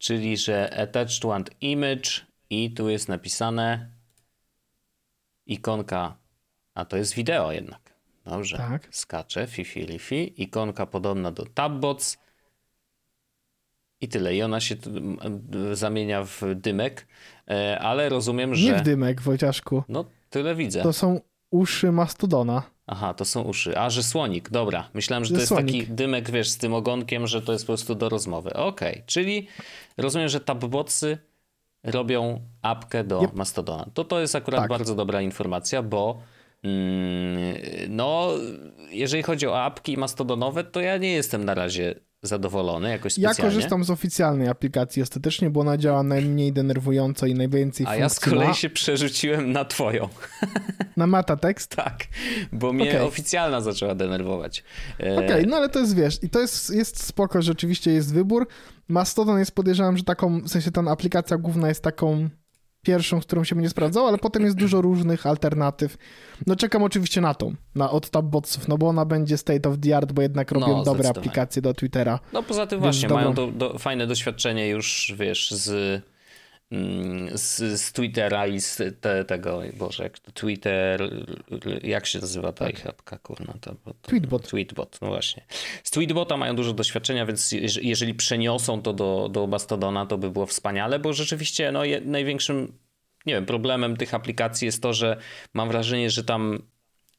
Czyli, że attached one image i tu jest napisane ikonka, a to jest wideo jednak. Dobrze. Tak. Skacze, fifi lifi. Ikonka podobna do tabbots. I tyle. I ona się zamienia w dymek, e, ale rozumiem, że... Nie w dymek, Wojciaszku. No, tyle widzę. To są uszy mastodona. Aha, to są uszy. A, że słonik, dobra. Myślałem, że to jest taki dymek, wiesz, z tym ogonkiem, że to jest po prostu do rozmowy. Okej, czyli rozumiem, że tabbotsy robią apkę do Yep. Mastodona. To to jest akurat Tak. bardzo dobra informacja, bo mm, no, jeżeli chodzi o apki mastodonowe, to ja nie jestem na razie zadowolony jakoś Ja specjalnie. korzystam z oficjalnej aplikacji ostatecznie, bo ona działa najmniej denerwująco i najwięcej A ja z funkcji kolei ma. się przerzuciłem na twoją. <laughs> Na metatekst. Tak, bo mnie Okej. oficjalna zaczęła denerwować. E, Okej, no ale to jest, wiesz, i to jest, jest spoko, rzeczywiście jest wybór. Mastodon jest, podejrzewam, że taką, w sensie ta aplikacja główna jest taką pierwszą, z którą się będzie sprawdzał, ale potem jest dużo różnych alternatyw. No czekam oczywiście na tą, na od Tabbotsów, no bo ona będzie state of the art, bo jednak robią No, dobre aplikacje do Twittera. No poza tym właśnie, dobrą- mają do, do, fajne doświadczenie już, wiesz, z, z, z Twittera i z te, tego, Boże, jak to Twitter, jak się nazywa ta ich apka, kurna? To, to, Tweetbot. Tweetbot, no właśnie. Z Tweetbota mają dużo doświadczenia, więc jeż- jeżeli przeniosą to do, do Mastodona, to by było wspaniale, bo rzeczywiście no, je, największym, nie wiem, problemem tych aplikacji jest to, że mam wrażenie, że tam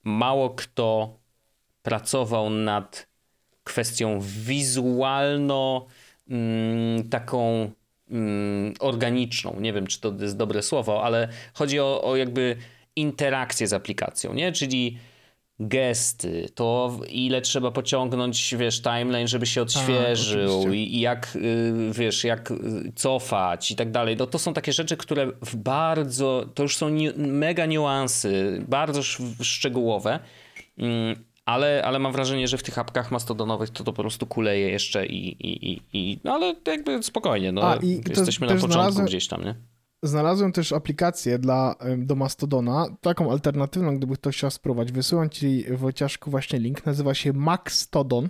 mało kto pracował nad kwestią wizualno mm, taką mm, organiczną. Nie wiem, czy to jest dobre słowo, ale chodzi o, o jakby interakcję z aplikacją, nie? Czyli gesty, to ile trzeba pociągnąć, wiesz, timeline, żeby się odświeżył i, i jak, y, wiesz, jak y, cofać i tak dalej. No to są takie rzeczy, które w bardzo, to już są ni- mega niuansy, bardzo sz- szczegółowe, Mm, ale, ale mam wrażenie, że w tych apkach mastodonowych to, to po prostu kuleje jeszcze i, i, i, i no ale jakby spokojnie, no A, i jesteśmy na początku znalazłem- gdzieś tam, nie? Znalazłem też aplikację dla, do Mastodona, taką alternatywną, gdyby ktoś chciał spróbować. Wysyłam ci, Wojciaszku, właśnie link. Nazywa się Maxtodon.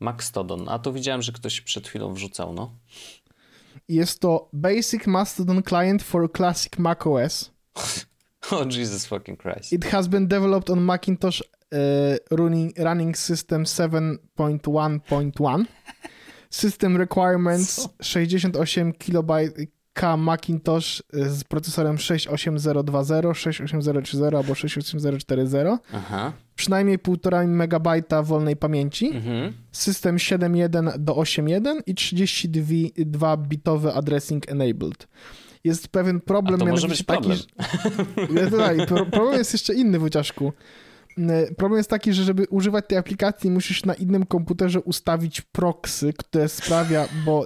Maxtodon, a to widziałem, że ktoś przed chwilą wrzucał, no. Jest to Basic Mastodon Client for Classic macOS. <laughs> Oh Jesus fucking Christ. It has been developed on Macintosh running, running System 7.1.1. System requirements 68 KB Macintosh y, z procesorem 68020, 68030 albo 68040. Aha. Przynajmniej 1,5 MB wolnej pamięci. Mhm. System 7.1 do 8.1 i 32-bitowy addressing enabled. Jest pewien problem, A to może być problem. Taki, problem jest jeszcze inny, Wojciaszku. N- Problem jest taki, że żeby używać tej aplikacji, musisz na innym komputerze ustawić proxy, które sprawia, bo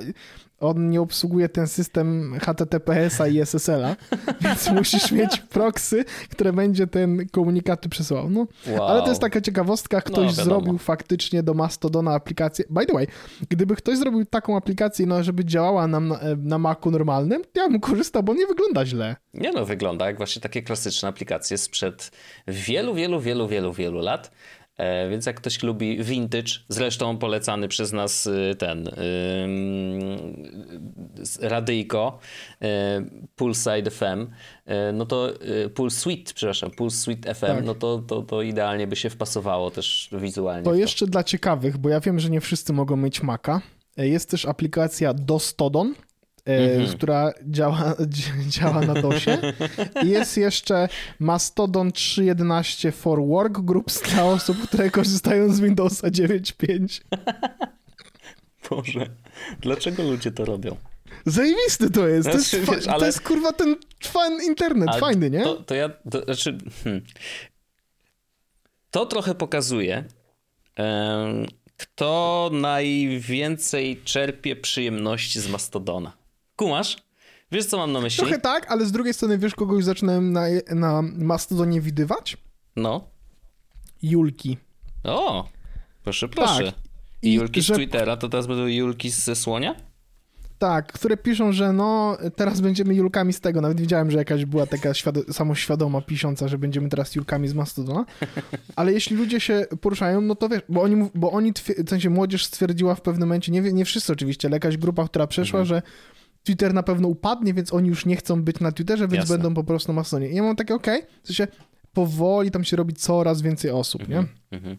on nie obsługuje ten system HTTPS-a i SSL-a, <laughs> więc musisz mieć proxy, które będzie ten komunikaty przesyłał. No, Wow. ale to jest taka ciekawostka, ktoś wiadomo. zrobił faktycznie do Mastodona aplikację. By the way, gdyby ktoś zrobił taką aplikację, no, żeby działała nam na, na Macu normalnym, to ja bym korzystał, bo nie wygląda źle. Nie no, wygląda jak właśnie takie klasyczne aplikacje sprzed wielu, wielu, wielu, wielu, wielu lat. E, więc jak ktoś lubi vintage, zresztą polecany przez nas y, ten z- radyjko y, Poolside FM, y, no to y, Pool Suite, przepraszam, Pool Suite FM, Tak. no to, to, to idealnie by się wpasowało też wizualnie. To jeszcze dla ciekawych, bo ja wiem, że nie wszyscy mogą mieć Maca. E, Jest też aplikacja Dostodon, e, Mhm. która działa, <laughs> działa na DOSie. I jest jeszcze Mastodon 3.11 for Work Groups dla osób, które korzystają z Windowsa 9.5. Boże, dlaczego ludzie to robią? Zajebisty to jest. To jest, Znaczy, wiesz, to ale- jest kurwa ten fan internet, Ale fajny, nie? To, to ja, to, znaczy, hmm. to trochę pokazuje, em, kto najwięcej czerpie przyjemności z Mastodona. Kumasz? Wiesz, co mam na myśli? Trochę tak, ale z drugiej strony wiesz, kogo już zaczynałem na, na Mastodonie widywać? No. Julki. O, proszę, proszę. Tak. I Julki z że- Twittera, to teraz będą Julki ze Słonia? Tak, które piszą, że no, teraz będziemy Julkami z tego. Nawet widziałem, że jakaś była taka świado- samoświadoma pisząca, że będziemy teraz Julkami z Mastodona. Ale jeśli ludzie się poruszają, no to wiesz, bo oni, bo oni twier- w sensie młodzież stwierdziła w pewnym momencie, nie, nie wszyscy oczywiście, ale jakaś grupa, która przeszła, Mhm. że Twitter na pewno upadnie, więc oni już nie chcą być na Twitterze, więc Jasne. będą po prostu na Mastodonie. I ja mam takie, okej, w sensie powoli tam się robi coraz więcej osób, nie? Mhm.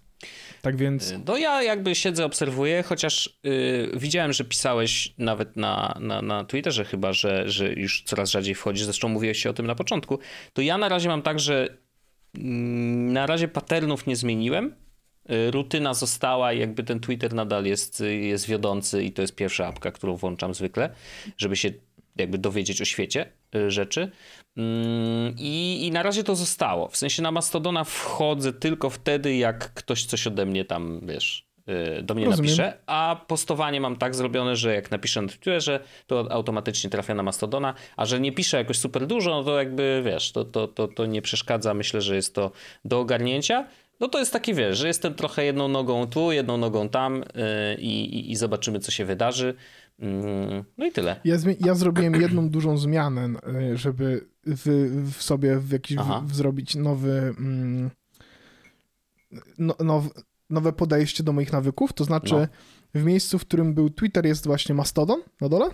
Tak więc... No ja jakby siedzę, obserwuję, chociaż y, widziałem, że pisałeś nawet na, na, na Twitterze chyba, że, że już coraz rzadziej wchodzisz, zresztą mówiłeś się o tym na początku, to ja na razie mam tak, że mm, na razie patternów nie zmieniłem, y, rutyna została i jakby ten Twitter nadal jest, y, jest wiodący i to jest pierwsza apka, którą włączam zwykle, żeby się jakby dowiedzieć o świecie y, rzeczy. Mm, I, I na razie to zostało. W sensie na Mastodona wchodzę tylko wtedy, jak ktoś coś ode mnie tam, wiesz, y, do mnie Rozumiem. napisze, a postowanie mam tak zrobione, że jak napiszę na Twitterze, to automatycznie trafia na Mastodona, a że nie piszę jakoś super dużo, no to jakby, wiesz, to, to, to, to nie przeszkadza. Myślę, że jest to do ogarnięcia. No to jest taki, wiesz, że jestem trochę jedną nogą tu, jedną nogą tam yy, i, i, zobaczymy, co się wydarzy. Yy, no i tyle. Ja, ja zrobiłem jedną dużą zmianę, y, żeby w, w sobie w jakiś w, zrobić nowy, mm, no, now, nowe podejście do moich nawyków. To znaczy, no. w miejscu, w którym był Twitter, jest właśnie Mastodon na dole.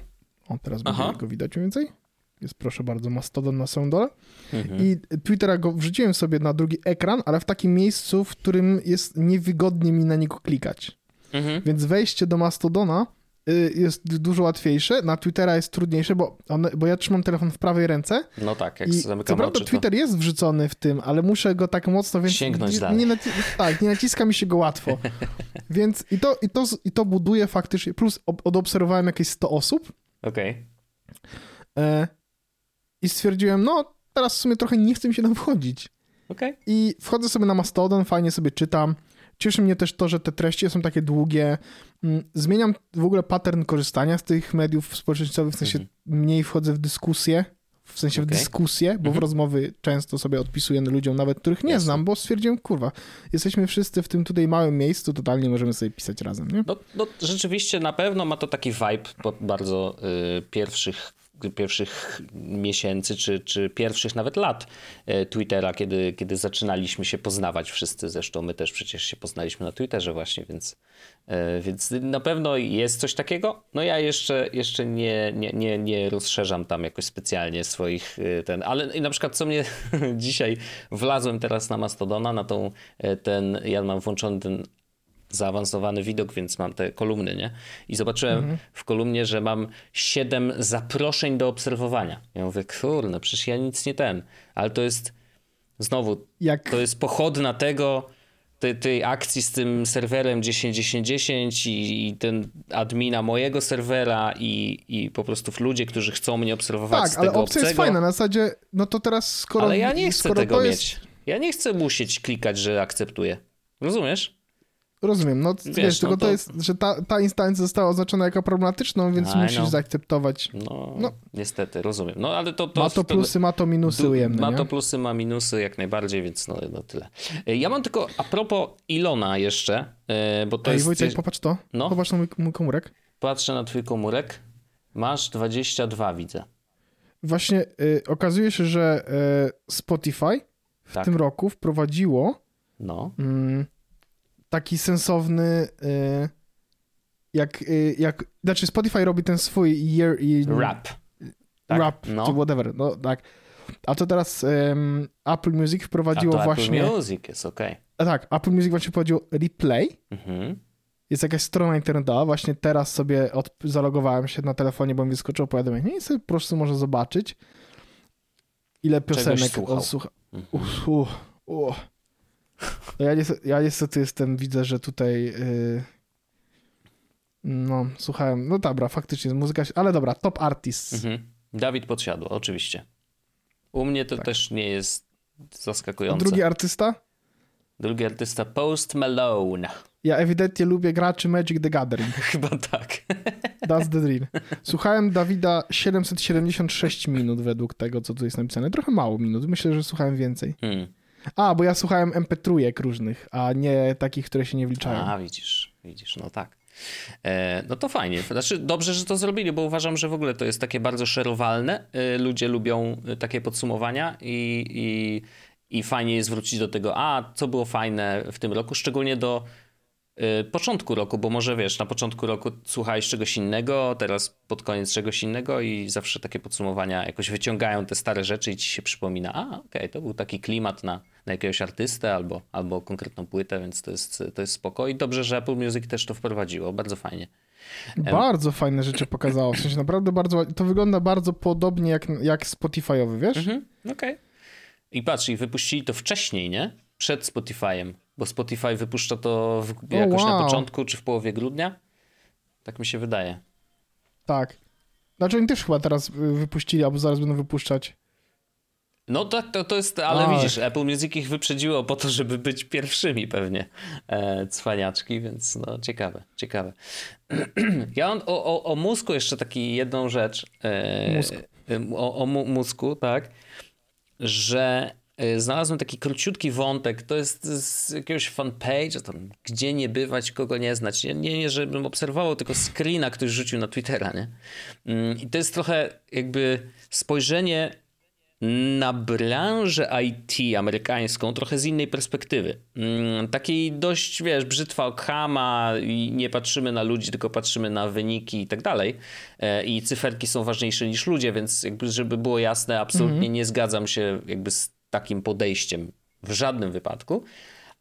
O, teraz będzie go widać mniej więcej. Jest proszę bardzo Mastodon na samym dole. Mhm. I Twittera go wrzuciłem sobie na drugi ekran, ale w takim miejscu, w którym jest niewygodnie mi na niego klikać. Mhm. Więc wejście do Mastodona y, jest dużo łatwiejsze, na Twittera jest trudniejsze, bo, one, bo ja trzymam telefon w prawej ręce. No tak, jak zamykam Co prawda oczy, Twitter to... jest wrzucony w tym, ale muszę go tak mocno, więc Sięgnąć nie, dalej. Nie naci- tak, nie naciska mi się go łatwo. <laughs> więc i to, i, to, i to buduje faktycznie, plus odobserwowałem jakieś 100 osób. Okej. Okay. I stwierdziłem, no teraz w sumie trochę nie chcę mi się tam wchodzić. Okay. I wchodzę sobie na Mastodon, fajnie sobie czytam. Cieszy mnie też to, że te treści są takie długie. Mm, zmieniam w ogóle pattern korzystania z tych mediów społecznościowych, w sensie mm -hmm. mniej wchodzę w dyskusję, w sensie okay. w dyskusję, bo mm -hmm. w mhm. rozmowy często sobie odpisuję ludziom, nawet których nie Jasne. znam, bo stwierdziłem, kurwa, jesteśmy wszyscy w tym tutaj małym miejscu, totalnie możemy sobie pisać razem, nie? No, no rzeczywiście na pewno ma to taki vibe bardzo y, pierwszych pierwszych miesięcy, czy, czy pierwszych nawet lat e, Twittera, kiedy, kiedy zaczynaliśmy się poznawać wszyscy. Zresztą my też przecież się poznaliśmy na Twitterze właśnie, więc, e, więc na pewno jest coś takiego. No ja jeszcze, jeszcze nie, nie, nie, nie rozszerzam tam jakoś specjalnie swoich e, ten, ale na przykład co mnie <laughs> dzisiaj wlazłem teraz na Mastodona, na tą ten, ja mam włączony ten zaawansowany widok, więc mam te kolumny, nie? I zobaczyłem mhm. w kolumnie, że mam siedem zaproszeń do obserwowania. Ja mówię, kurde, przecież ja nic nie ten. Ale to jest, znowu, Jak... to jest pochodna tego, tej, tej akcji z tym serwerem 10.10.10 i, i ten admina mojego serwera i, i po prostu ludzie, którzy chcą mnie obserwować tak, z tego ale opcja obcego. jest fajna, na zasadzie, no to teraz skoro... Ale ja nie chcę tego jest... mieć. Ja nie chcę musieć klikać, że akceptuję. Rozumiesz? Rozumiem, no wiesz, wiesz tylko no to... to... jest, że ta, ta instancja została oznaczona jako problematyczną, więc I musisz know. zaakceptować. No, no, niestety, rozumiem. No, ale to, to, ma to plusy, ma to minusy ujemne, Ma nie? to plusy, ma minusy jak najbardziej, więc no, no tyle. E, ja mam tylko a propos Ilona jeszcze, e, bo to Ej, jest... Wojciech, popatrz to, no? popatrz na mój, mój komórek. Patrzę na twój komórek, masz 22 widzę. Właśnie y, okazuje się, że y, Spotify w tak. tym roku wprowadziło no. Y, taki sensowny, y, jak, y, jak, znaczy Spotify robi ten swój year... Rap. Tak, rap, no. czy whatever, no tak. A to teraz um, Apple Music wprowadziło A to właśnie... Apple Music jest ok. A tak, Apple Music właśnie wprowadziło Replay. Mhm. Jest jakaś strona internetowa, właśnie teraz sobie od, zalogowałem się na telefonie, bo mi wyskoczyło powiadomienie i sobie po prostu może zobaczyć, ile piosenek słucha. Mhm. Uh, uh, uh. No ja, niestety, ja niestety jestem, widzę, że tutaj yy, no, słuchałem, no dobra, faktycznie muzyka, ale dobra, top artist. Mhm. Dawid Podsiadło, oczywiście. U mnie to tak. też nie jest zaskakujące. Drugi artysta? Drugi artysta Post Malone. Ja ewidentnie lubię graczy Magic the Gathering. <laughs> Chyba tak. <laughs> That's the dream. Słuchałem Dawida 776 minut według tego, co tu jest napisane. Trochę mało minut. Myślę, że słuchałem więcej. Hmm. A, bo ja słuchałem MP3 różnych, a nie takich, które się nie wliczają. A, widzisz, widzisz, no tak. E, no to fajnie. Znaczy, dobrze, że to zrobili, bo uważam, że w ogóle to jest takie bardzo szerowalne. E, ludzie lubią e, takie podsumowania i, i, i fajnie jest wrócić do tego, a co było fajne w tym roku, szczególnie do początku roku, bo może wiesz, na początku roku słuchałeś czegoś innego, teraz pod koniec czegoś innego i zawsze takie podsumowania jakoś wyciągają te stare rzeczy i ci się przypomina, a okej, okay, to był taki klimat na, na jakiegoś artystę albo, albo konkretną płytę, więc to jest, to jest spoko i dobrze, że Apple Music też to wprowadziło, bardzo fajnie. Bardzo fajne rzeczy pokazało, w sensie naprawdę bardzo, to wygląda bardzo podobnie jak, jak Spotify'owy, wiesz? Mhm, okej. Okay. I patrz, i wypuścili to wcześniej, nie? Przed Spotify'em bo Spotify wypuszcza to w, jakoś wow. na początku czy w połowie grudnia. Tak mi się wydaje. Tak. Znaczy oni też chyba teraz wypuścili, albo zaraz będą wypuszczać. No tak, to, to jest, ale widzisz, Apple Music ich wyprzedziło po to, żeby być pierwszymi pewnie e, cwaniaczki, więc no ciekawe, ciekawe. <clears throat> ja mam o, o, o mózgu jeszcze taki jedną rzecz. E, Mózg. O, o mózgu, tak, że e, znalazłem taki króciutki wątek, to jest z jakiegoś fanpage, tam, gdzie nie bywać, kogo nie znać. Nie, nie, nie żebym obserwował, tylko screena ktoś rzucił na Twittera, nie? Mm, I to jest trochę jakby spojrzenie na branżę IT amerykańską trochę z innej perspektywy. Mm, takiej dość, wiesz, brzytwa okama i nie patrzymy na ludzi, tylko patrzymy na wyniki i tak dalej. E, I cyferki są ważniejsze niż ludzie, więc jakby, żeby było jasne, absolutnie mhm. nie zgadzam się jakby z takim podejściem w żadnym wypadku.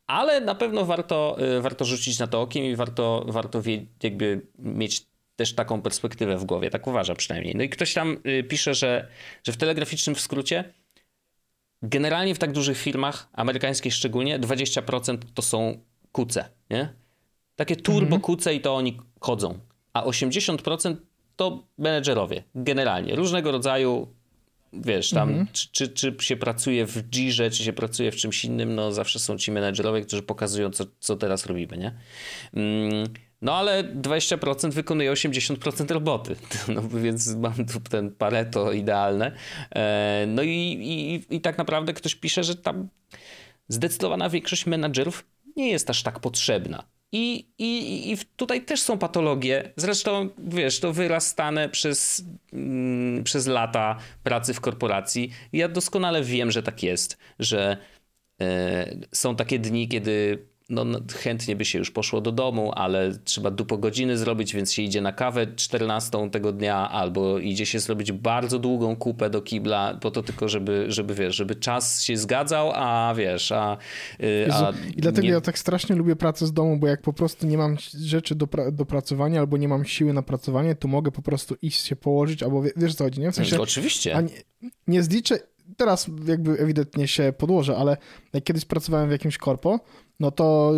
Ale na pewno warto, e, warto rzucić na to okiem i warto, warto wie, jakby mieć też taką perspektywę w głowie, tak uważa przynajmniej. No i ktoś tam y, pisze, że, że w telegraficznym skrócie generalnie w tak dużych firmach, amerykańskich szczególnie, 20% to są kuce, nie? Takie turbo mhm. kuce i to oni chodzą. A 80% to menedżerowie, generalnie. Różnego rodzaju, wiesz, tam, mhm. czy, czy, czy, się pracuje w Girze, czy się pracuje w czymś innym, no zawsze są ci menedżerowie, którzy pokazują, co, co teraz robimy, nie? Mm, no ale 20% wykonuje 80% roboty, <laughs> no, więc mam tu ten pareto idealne. E, no i, i, i tak naprawdę ktoś pisze, że tam zdecydowana większość menadżerów nie jest aż tak potrzebna. I, i, I tutaj też są patologie. Zresztą, wiesz, to wyrastane przez, mm, przez lata pracy w korporacji. Ja doskonale wiem, że tak jest, że e, są takie dni, kiedy no, no, chętnie by się już poszło do domu, ale trzeba dupo godziny zrobić, więc się idzie na kawę 14 tego dnia, albo idzie się zrobić bardzo długą kupę do kibla, po to tylko, żeby, żeby wiesz, żeby czas się zgadzał, a wiesz, a... Y, a I dlatego nie... ja tak strasznie lubię pracę z domu, bo jak po prostu nie mam rzeczy do, pra do pracowania, albo nie mam siły na pracowanie, to mogę po prostu iść się położyć, albo wiesz co chodzi, nie? W sensie... Oczywiście. Nie, nie zliczę, teraz jakby ewidentnie się podłożę, ale jak kiedyś pracowałem w jakimś korpo, no to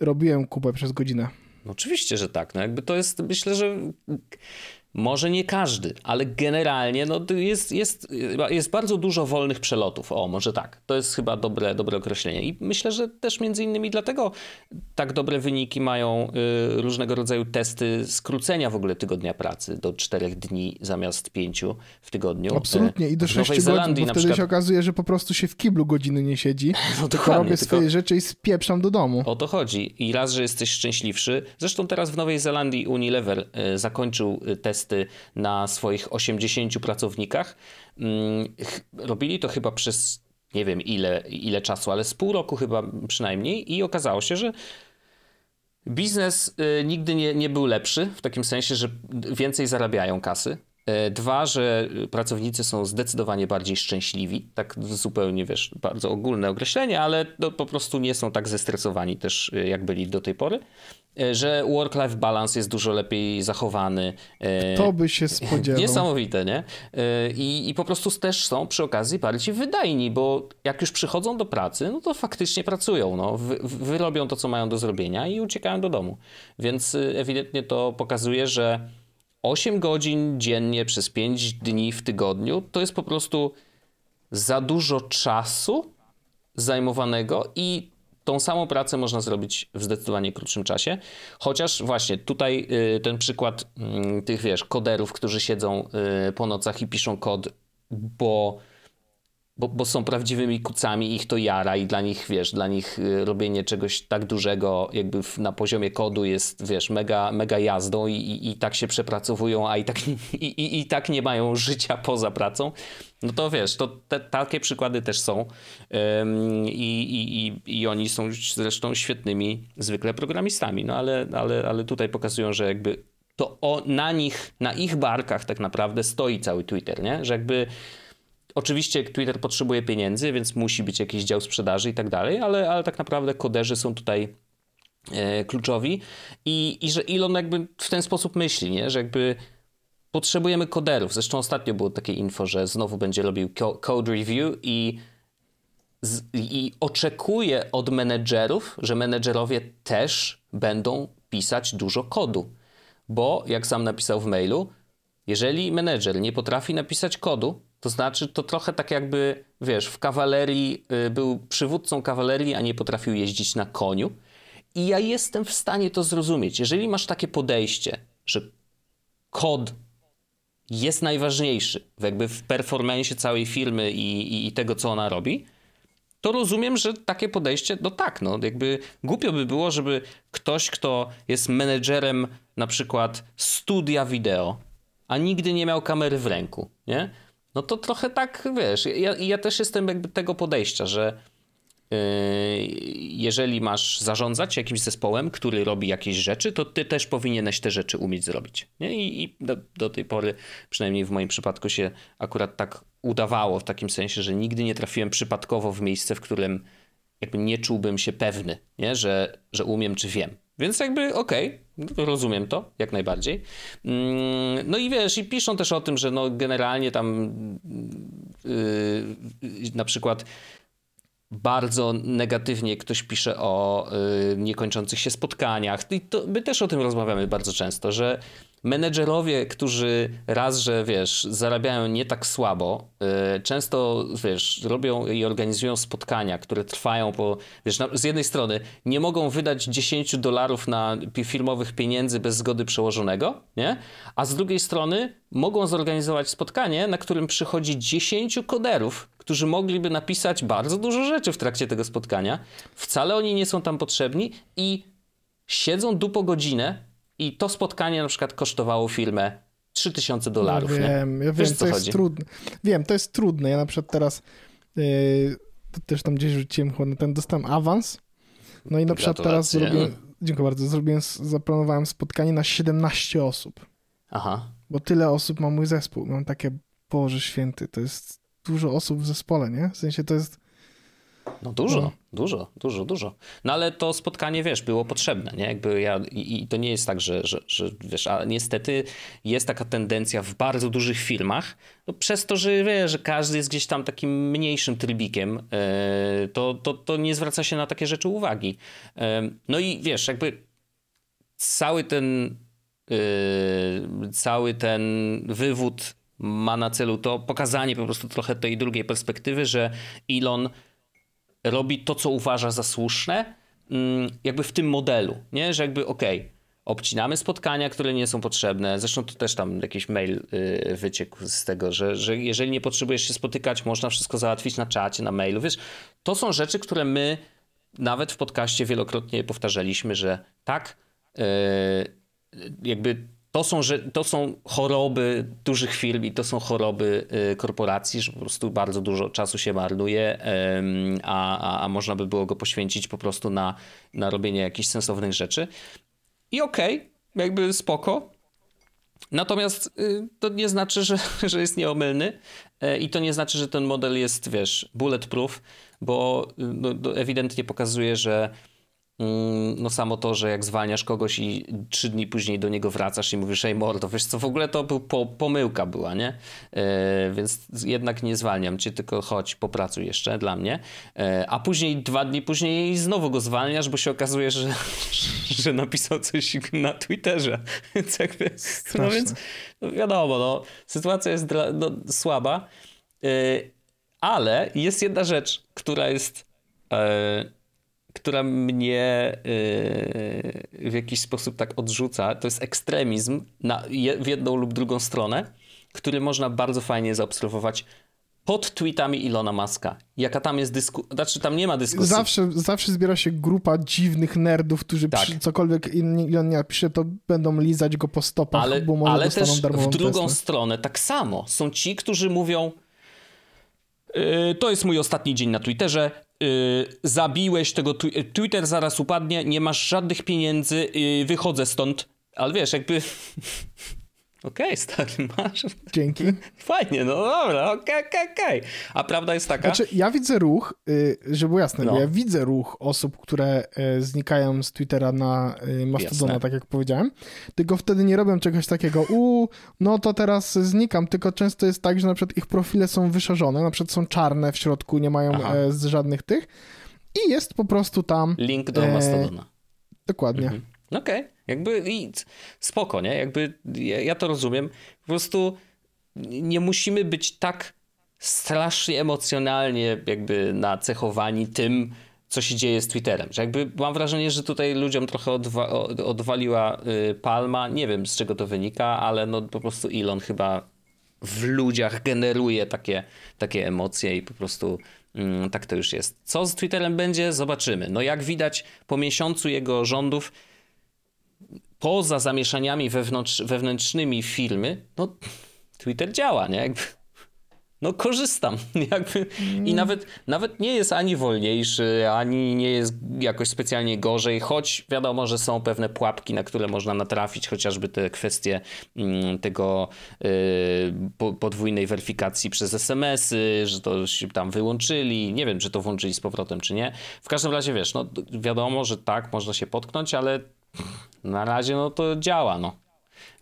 robiłem kupę przez godzinę. No oczywiście, że tak. No jakby to jest, myślę, że może nie każdy, ale generalnie no, jest, jest, jest bardzo dużo wolnych przelotów. O, może tak. To jest chyba dobre, dobre określenie. I myślę, że też między innymi dlatego tak dobre wyniki mają y, różnego rodzaju testy skrócenia w ogóle tygodnia pracy do czterech dni zamiast pięciu w tygodniu. Absolutnie. I do sześciu godzin, bo wtedy przykład... się okazuje, że po prostu się w kiblu godziny nie siedzi, <laughs> no, tylko robię tylko... swoje rzeczy i spieprzam do domu. O to chodzi. I raz, że jesteś szczęśliwszy. Zresztą teraz w Nowej Zelandii Unilever y, zakończył y, test testy na swoich 80 pracownikach. Mm, robili to chyba przez nie wiem ile, ile czasu, ale z pół roku chyba przynajmniej i okazało się, że biznes y, nigdy nie, nie był lepszy, w takim sensie, że więcej zarabiają kasy. E, dwa, że pracownicy są zdecydowanie bardziej szczęśliwi, tak zupełnie, wiesz, bardzo ogólne określenie, ale no, po prostu nie są tak zestresowani też, y, jak byli do tej pory. E, że work-life balance jest dużo lepiej zachowany. E, to by się spodziewał. Niesamowite, nie? E, I, I po prostu też są przy okazji bardziej wydajni, bo jak już przychodzą do pracy, no to faktycznie pracują, no. Wy, wyrobią to, co mają do zrobienia i uciekają do domu. Więc ewidentnie to pokazuje, że 8 godzin dziennie przez 5 dni w tygodniu to jest po prostu za dużo czasu zajmowanego i tą samą pracę można zrobić w zdecydowanie krótszym czasie. Chociaż właśnie tutaj y, ten przykład mm, tych, wiesz, koderów, którzy siedzą y, po nocach i piszą kod, bo bo, bo, są prawdziwymi kucami, ich to jara i dla nich, wiesz, dla nich y, robienie czegoś tak dużego jakby na poziomie kodu jest, wiesz, mega, mega jazdą i, i, i tak się przepracowują, a i tak, <laughs> i, i, tak nie mają życia poza pracą, no to wiesz, to te, takie przykłady też są Ym, i, i, i oni są zresztą świetnymi zwykle programistami, no ale, ale, ale tutaj pokazują, że jakby to o, na nich, na ich barkach tak naprawdę stoi cały Twitter, nie? Że jakby Oczywiście Twitter potrzebuje pieniędzy, więc musi być jakiś dział sprzedaży i tak dalej, ale, ale tak naprawdę koderzy są tutaj e, kluczowi i, i że Elon jakby w ten sposób myśli, nie? że jakby potrzebujemy koderów. Zresztą ostatnio było takie info, że znowu będzie robił code review i, z, i oczekuje od menedżerów, że menedżerowie też będą pisać dużo kodu. Bo, jak sam napisał w mailu, jeżeli menedżer nie potrafi napisać kodu, to znaczy, to trochę tak jakby, wiesz, w kawalerii y, był przywódcą kawalerii, a nie potrafił jeździć na koniu. I ja jestem w stanie to zrozumieć. Jeżeli masz takie podejście, że kod jest najważniejszy jakby w performensie całej firmy i, i, i tego, co ona robi, to rozumiem, że takie podejście, no tak, no jakby głupio by było, żeby ktoś, kto jest menedżerem na przykład studia wideo, a nigdy nie miał kamery w ręku, nie? No to trochę tak, wiesz, ja, ja też jestem jakby tego podejścia, że yy, jeżeli masz zarządzać jakimś zespołem, który robi jakieś rzeczy, to ty też powinieneś te rzeczy umieć zrobić. Nie? I, i do, do, tej pory, przynajmniej w moim przypadku, się akurat tak udawało w takim sensie, że nigdy nie trafiłem przypadkowo w miejsce, w którym jakby nie czułbym się pewny, nie? Że, że umiem czy wiem. Więc jakby okej, okay, rozumiem to jak najbardziej. Mm, no i wiesz, i piszą też o tym, że no generalnie tam yy, na przykład bardzo negatywnie ktoś pisze o yy, niekończących się spotkaniach. I to, my też o tym rozmawiamy bardzo często, że menedżerowie, którzy raz, że wiesz, zarabiają nie tak słabo, yy, często wiesz, robią i organizują spotkania, które trwają po, wiesz, z jednej strony nie mogą wydać 10 dolarów na firmowych pieniędzy bez zgody przełożonego, nie? A z drugiej strony mogą zorganizować spotkanie, na którym przychodzi 10 koderów, którzy mogliby napisać bardzo dużo rzeczy w trakcie tego spotkania. Wcale oni nie są tam potrzebni i siedzą dupo godzinę i to spotkanie na przykład kosztowało firmę 3000 dolarów. No wiem, nie? ja wiem, to jest trudne. Wiem, to jest trudne. Ja na przykład teraz yy, też tam gdzieś rzuciłem chyba ten, dostałem awans. No i na przykład teraz zrobiłem, dziękuję bardzo, zrobiłem, zaplanowałem spotkanie na 17 osób. Aha. Bo tyle osób ma mój zespół. Mam takie, Boże Święty, to jest dużo osób w zespole, nie? W sensie to jest no dużo, no. dużo, dużo, dużo. No ale to spotkanie, wiesz, było potrzebne, nie? Jakby ja, i, i to nie jest tak, że, że, że, wiesz, a niestety jest taka tendencja w bardzo dużych filmach, no przez to, że wiesz, że każdy jest gdzieś tam takim mniejszym trybikiem, yy, to, to, to nie zwraca się na takie rzeczy uwagi. Yy, no i wiesz, jakby cały ten, yy, cały ten wywód ma na celu to pokazanie po prostu trochę tej drugiej perspektywy, że Elon robi to, co uważa za słuszne, mm, jakby w tym modelu, nie? Że jakby okej, okay, obcinamy spotkania, które nie są potrzebne. Zresztą to też tam jakiś mail y, wyciekł z tego, że, że jeżeli nie potrzebujesz się spotykać, można wszystko załatwić na czacie, na mailu. Wiesz, to są rzeczy, które my nawet w podcaście wielokrotnie powtarzaliśmy, że tak, y, jakby to są, że, to są choroby dużych firm i to są choroby y, korporacji, że po prostu bardzo dużo czasu się marnuje, a, a, można by było go poświęcić po prostu na, na robienie jakichś sensownych rzeczy. I okej, okay, jakby spoko. Natomiast y, to nie znaczy, że, <laughs> że jest nieomylny e, i to nie znaczy, że ten model jest, wiesz, bulletproof, bo y, ewidentnie pokazuje, że no samo to, że jak zwalniasz kogoś i trzy dni później do niego wracasz i mówisz, ej mordo, wiesz co, w ogóle to był po, pomyłka była, nie? E, więc jednak nie zwalniam cię, tylko chodź, popracuj jeszcze dla mnie. E, a później, dwa dni później znowu go zwalniasz, bo się okazuje, że, <laughs> że napisał coś na Twitterze. <laughs> Więc jakby, no więc no wiadomo, no, sytuacja jest dla, no, słaba, e, ale jest jedna rzecz, która jest która mnie yy, w jakiś sposób tak odrzuca, to jest ekstremizm na, w jedną lub drugą stronę, który można bardzo fajnie zaobserwować pod tweetami Ilona Maska. Jaka tam jest dyskusja, znaczy tam nie ma dyskusji. Zawsze, zawsze zbiera się grupa dziwnych nerdów, którzy tak. przy, cokolwiek Ilon nie napisze, to będą lizać go po stopach, ale, bo może ale też w drugą stronę tak samo. Są ci, którzy mówią yy, to jest mój ostatni dzień na Twitterze, Y, zabiłeś tego, Twitter zaraz upadnie, nie masz żadnych pieniędzy, y, wychodzę stąd. Ale wiesz, jakby... Okej, okay, stary, masz. Dzięki. <laughs> Fajnie, no dobra, okej, okay, okej, okay. A prawda jest taka... Znaczy, ja widzę ruch, y, żeby było jasne, no. ja widzę ruch osób, które znikają z Twittera na Mastodona, jasne. tak jak powiedziałem, tylko wtedy nie robią czegoś takiego, u, no to teraz znikam, tylko często jest tak, że na przykład ich profile są wyszarzone, na przykład są czarne w środku, nie mają Aha. z żadnych tych i jest po prostu tam... Link do Mastodona. Dokładnie. Mhm. Okej, okay. jakby i spoko, nie? Jakby ja, ja to rozumiem. Po prostu nie musimy być tak strasznie emocjonalnie jakby nacechowani tym, co się dzieje z Twitterem. Że jakby mam wrażenie, że tutaj ludziom trochę odwa odwaliła y, palma. Nie wiem, z czego to wynika, ale no po prostu Elon chyba w ludziach generuje takie, takie emocje i po prostu mm, tak to już jest. Co z Twitterem będzie? Zobaczymy. No jak widać po miesiącu jego rządów, poza zamieszaniami wewnątrz, wewnętrznymi firmy, no Twitter działa, nie? Jakby no korzystam. <laughs> Jakby. I nawet, nawet nie jest ani wolniejszy, ani nie jest jakoś specjalnie gorzej, choć wiadomo, że są pewne pułapki, na które można natrafić, chociażby te kwestie mm, tego y, podwójnej weryfikacji przez SMS-y, że to się tam wyłączyli. Nie wiem, czy to włączyli z powrotem, czy nie. W każdym razie wiesz, no wiadomo, że tak, można się potknąć, ale na razie no to działa, no.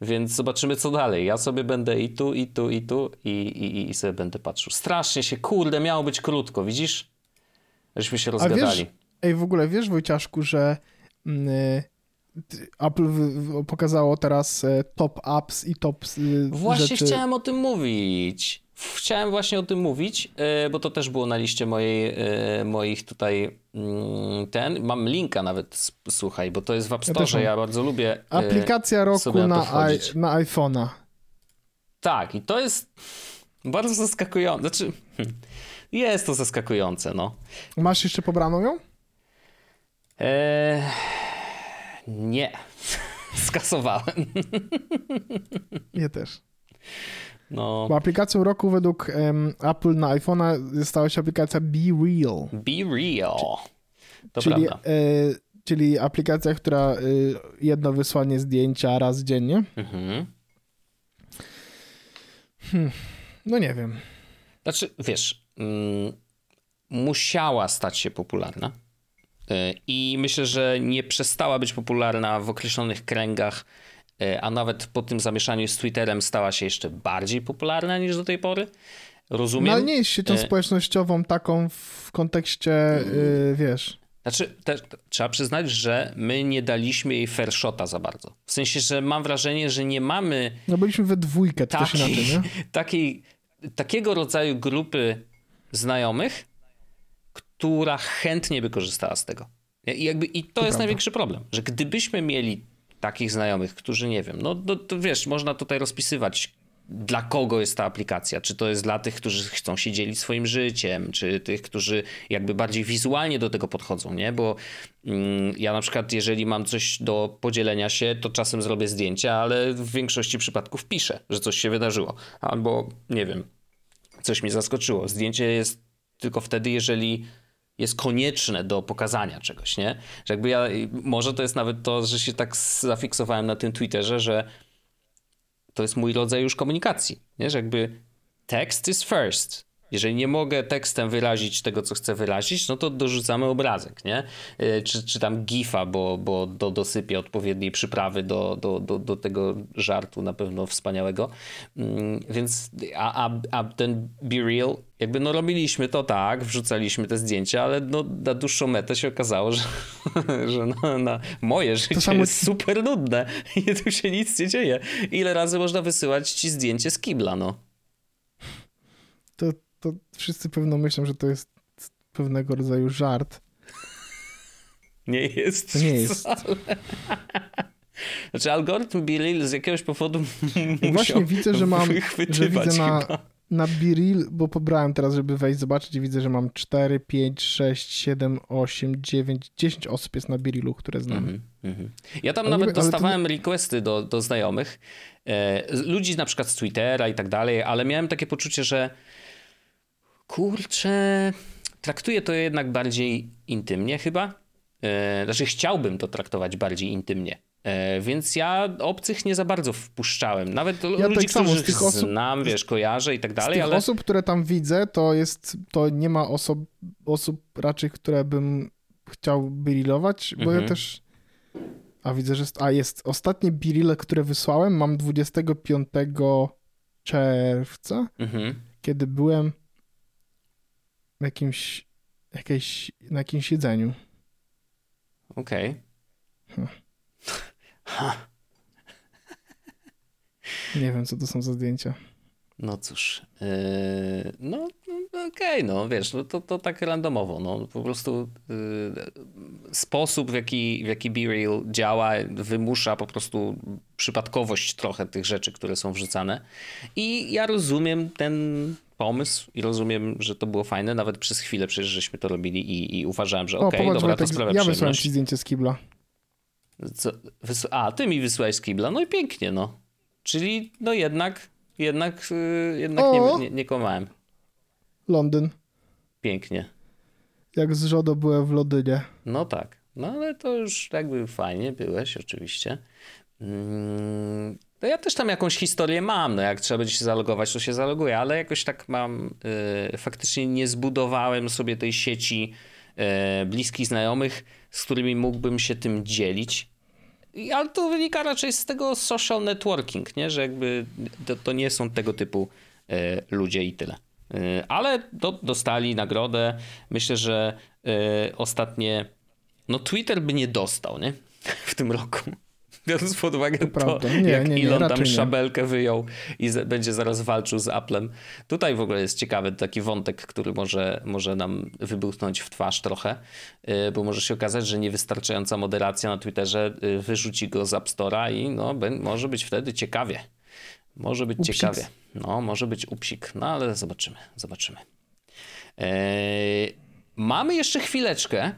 Więc zobaczymy, co dalej. Ja sobie będę i tu, i tu, i tu, i, i, i sobie będę patrzył. Strasznie się, kurde, miało być krótko, widzisz? Żeśmy się rozgadali. Wiesz, ej, w ogóle wiesz, Wojciaszku, że y, Apple pokazało teraz e, top apps i top y, Właśnie rzeczy. chciałem o tym mówić. Chciałem właśnie o tym mówić, e, bo to też było na liście mojej, e, moich tutaj mm, ten. Mam linka nawet, słuchaj, bo to jest w App Store, ja, ja bardzo lubię. E, Aplikacja roku na, na, na iPhone'a. Tak, i to jest bardzo zaskakujące. Znaczy, jest to zaskakujące, no. Masz jeszcze pobraną ją? Eee, nie. <laughs> Skasowałem. Ja też. No. Bo aplikacją roku według um, Apple na iPhone'a stała się aplikacja Be Real. Be Real. To czyli, e, czyli aplikacja, która e, jedno wysłanie zdjęcia raz dziennie. Mhm. Hmm. No nie wiem. Znaczy, wiesz, mm, musiała stać się popularna. E, I myślę, że nie przestała być popularna w określonych kręgach a nawet po tym zamieszaniu z Twitterem stała się jeszcze bardziej popularna niż do tej pory. Rozumiem. No ale nie jest siecią e... społecznościową taką w kontekście, yy, wiesz... Znaczy, te, trzeba przyznać, że my nie daliśmy jej fair shota za bardzo. W sensie, że mam wrażenie, że nie mamy... No byliśmy we dwójkę, to takiej, też inaczej, nie? <laughs> Takiej, takiego rodzaju grupy znajomych, która chętnie by korzystała z tego. I, jakby, i to, to jest prawda. największy problem, że gdybyśmy mieli takich znajomych, którzy nie wiem, no to, to wiesz, można tutaj rozpisywać dla kogo jest ta aplikacja. Czy to jest dla tych, którzy chcą się dzielić swoim życiem, czy tych, którzy jakby bardziej wizualnie do tego podchodzą, nie? Bo mm, ja na przykład, jeżeli mam coś do podzielenia się, to czasem zrobię zdjęcia, ale w większości przypadków piszę, że coś się wydarzyło. Albo, nie wiem, coś mnie zaskoczyło. Zdjęcie jest tylko wtedy, jeżeli jest konieczne do pokazania czegoś, nie? Że jakby ja, może to jest nawet to, że się tak zafiksowałem na tym Twitterze, że to jest mój rodzaj już komunikacji, nie? Że jakby text is first, jeżeli nie mogę tekstem wyrazić tego, co chcę wyrazić, no to dorzucamy obrazek, nie? E, czy, czy tam gifa, bo, bo do, dosypię odpowiedniej przyprawy do, do, do, do tego żartu na pewno wspaniałego. Mm, więc, a, a, a ten Be Real, jakby no robiliśmy to tak, wrzucaliśmy te zdjęcia, ale no na dłuższą metę się okazało, że, <laughs> że na, na moje życie samo... jest super nudne i tu się nic nie dzieje. Ile razy można wysyłać ci zdjęcie z kibla, no? To to wszyscy pewno myślą, że to jest pewnego rodzaju żart. Nie jest. To nie jest. <laughs> Znaczy algorytm Biril z jakiegoś powodu <laughs> Właśnie widzę, że mam, że widzę na, na Biril, bo pobrałem teraz, żeby wejść zobaczyć i widzę, że mam 4, 5, 6, 7, 8, 9, 10 osób jest na Birilu, które znam. Mm -hmm. Ja tam ale nawet nie, dostawałem to... requesty do, do znajomych, e, ludzi na przykład z Twittera i tak dalej, ale miałem takie poczucie, że Kurczę, traktuję to jednak bardziej intymnie chyba. E, znaczy chciałbym to traktować bardziej intymnie. E, więc ja obcych nie za bardzo wpuszczałem. Nawet ja ludzi, tak samo, z tych osób, znam, wiesz, kojarzę i tak dalej. Z tych ale... osób, które tam widzę, to jest, to nie ma osób, osób raczej, które bym chciał birilować, bo mhm. ja też... A widzę, że jest, a jest ostatnie birile, które wysłałem, mam 25 czerwca, mhm. kiedy byłem jakimś, jakieś, na jakimś jedzeniu. Okej. Okay. Nie wiem, co to są za zdjęcia. No cóż, yy, no, okej, okay, no wiesz, no, to, to tak randomowo, no po prostu yy, sposób w jaki, w jaki BeReal działa wymusza po prostu przypadkowość trochę tych rzeczy, które są wrzucane i ja rozumiem ten pomysł i rozumiem, że to było fajne, nawet przez chwilę przecież żeśmy to robili i, i uważałem, że okej, okay, dobra, to sprawia Ja wysłałem ci zdjęcie z kibla. Co, a, ty mi wysłałeś z kibla, no i pięknie, no. Czyli no jednak jednak, y, jednak nie, nie, nie kłamałem. Londyn. Pięknie. Jak z Żodo byłem w Londynie. No tak. No ale to już jakby fajnie byłeś oczywiście. Mm, no ja też tam jakąś historię mam, no jak trzeba będzie się zalogować, to się zaloguję, ale jakoś tak mam, y, faktycznie nie zbudowałem sobie tej sieci y, bliskich znajomych, z którymi mógłbym się tym dzielić ale to wynika raczej z tego social networking, nie? że jakby to, to nie są tego typu e, ludzie i tyle. E, ale do, dostali nagrodę. Myślę, że e, ostatnie. No, Twitter by nie dostał, nie? <laughs> W tym roku. Biorąc pod uwagę to, nie, jak nie, nie, Elon tam szabelkę wyjął i z, będzie zaraz walczył z Applem. Tutaj w ogóle jest ciekawy taki wątek, który może, może nam wybuchnąć w twarz trochę, y, bo może się okazać, że niewystarczająca moderacja na Twitterze y, wyrzuci go z App Store'a i no, może być wtedy ciekawie. Może być Upsik. ciekawie. No, może być upsik. No, ale zobaczymy, zobaczymy. Eee, mamy jeszcze chwileczkę.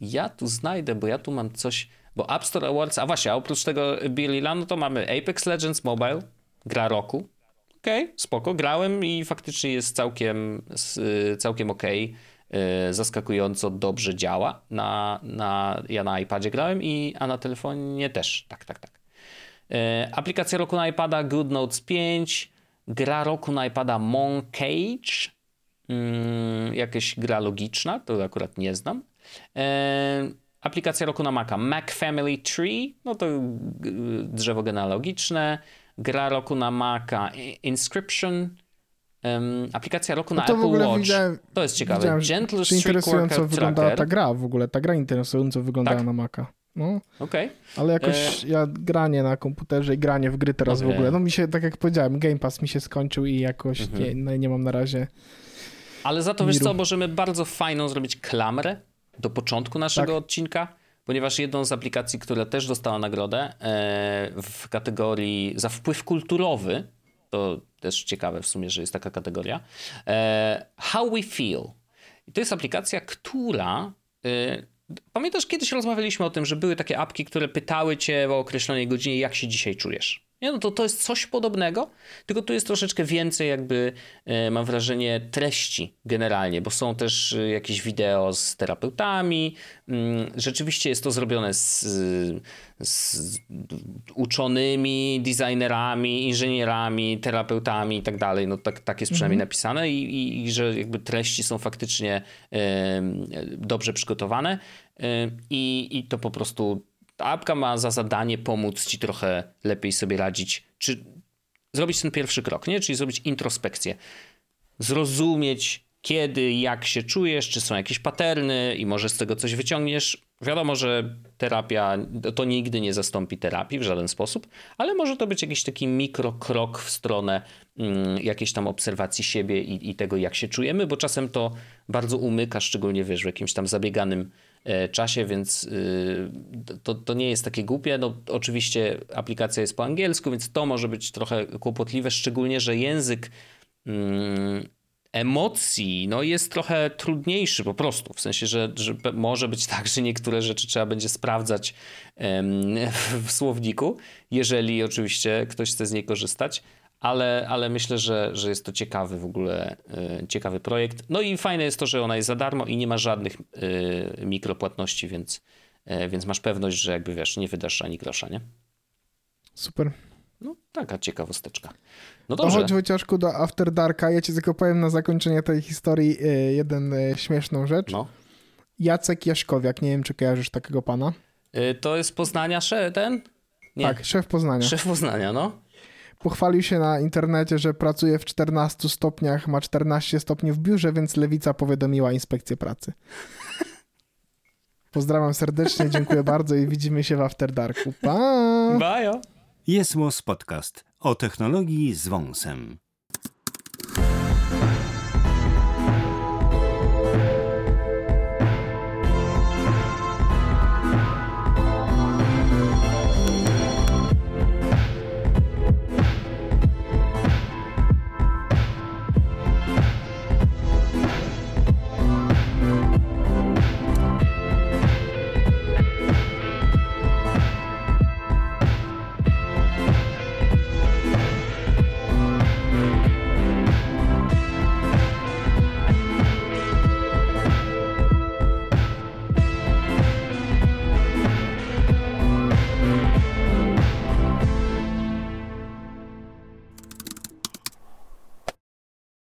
Ja tu znajdę, bo ja tu mam coś bo App Store Awards, a właśnie, oprócz tego Billy no to mamy Apex Legends Mobile, gra roku. Okej, okay, spoko, grałem i faktycznie jest całkiem, całkiem okej. Okay. Zaskakująco dobrze działa. Na, na, ja na iPadzie grałem, i, a na telefonie też. Tak, tak, tak. E, aplikacja roku na iPada Good Notes 5. Gra roku na iPada Moncage. Hmm, jakaś gra logiczna, to akurat nie znam. E, Aplikacja roku na Maca Mac Family Tree, no to drzewo genealogiczne. Gra roku na Maca Inscription. Um, aplikacja roku no na Apple Watch. to jest ciekawe. Gentle że interesująco wyglądała ta gra w ogóle. Ta gra interesująco wyglądała tak? na Maca. No. Okay. Ale jakoś e... ja granie na komputerze i granie w gry teraz okay. w ogóle. No mi się, tak jak powiedziałem, Game Pass mi się skończył i jakoś mhm. nie, no, nie mam na razie. Ale za to wiesz co, możemy bardzo fajną zrobić klamrę do początku naszego tak. odcinka, ponieważ jedną z aplikacji, która też dostała nagrodę e, w kategorii za wpływ kulturowy, to też ciekawe w sumie, że jest taka kategoria, e, How We Feel. I to jest aplikacja, która e, Pamiętasz, kiedyś rozmawialiśmy o tym, że były takie apki, które pytały cię o określonej godzinie, jak się dzisiaj czujesz. Nie, no to, to jest coś podobnego, tylko tu jest troszeczkę więcej jakby, e, mam wrażenie, treści generalnie, bo są też e, jakieś wideo z terapeutami. Mm, rzeczywiście jest to zrobione z, z uczonymi, designerami, inżynierami, terapeutami i tak dalej. No tak, tak jest przynajmniej mhm. napisane i, i, i, że jakby treści są faktycznie dobrze przygotowane i, i to po prostu ta apka ma za zadanie pomóc ci trochę lepiej sobie radzić, czy zrobić ten pierwszy krok, nie? Czyli zrobić introspekcję. Zrozumieć, kiedy, jak się czujesz, czy są jakieś paterny i może z tego coś wyciągniesz. Wiadomo, że terapia to nigdy nie zastąpi terapii w żaden sposób, ale może to być jakiś taki mikrokrok w stronę mm, jakiejś tam obserwacji siebie i, i, tego, jak się czujemy, bo czasem to bardzo umyka, szczególnie wiesz, w jakimś tam zabieganym czasie, więc y, to, to nie jest takie głupie. No, oczywiście aplikacja jest po angielsku, więc to może być trochę kłopotliwe, szczególnie, że język mm, emocji no, jest trochę trudniejszy po prostu. W sensie, że, że może być tak, że niektóre rzeczy trzeba będzie sprawdzać w słowniku, jeżeli oczywiście ktoś chce z niej korzystać ale, ale myślę, że, że jest to ciekawy w ogóle, y, ciekawy projekt. No i fajne jest to, że ona jest za darmo i nie ma żadnych y, mikropłatności, więc, y, więc masz pewność, że jakby wiesz, nie wydasz ani grosza, nie? Super. No, taka ciekawosteczka. No dobrze. To chodź Wojciaszku do After Darka. Ja ci tylko powiem na zakończenie tej historii jeden śmieszną rzecz. No. Jacek Jaszkowiak, nie wiem czy kojarzysz takiego pana. To jest Poznania ten? Nie. Tak, szef Poznania. Szef Poznania, no pochwalił się na internecie, że pracuje w 14 stopniach, ma 14 stopni w biurze, więc Lewica powiadomiła inspekcję pracy. Pozdrawiam serdecznie, dziękuję <laughs> bardzo i widzimy się w After Darku. Pa! Bajo! Jest Podcast o technologii z wąsem.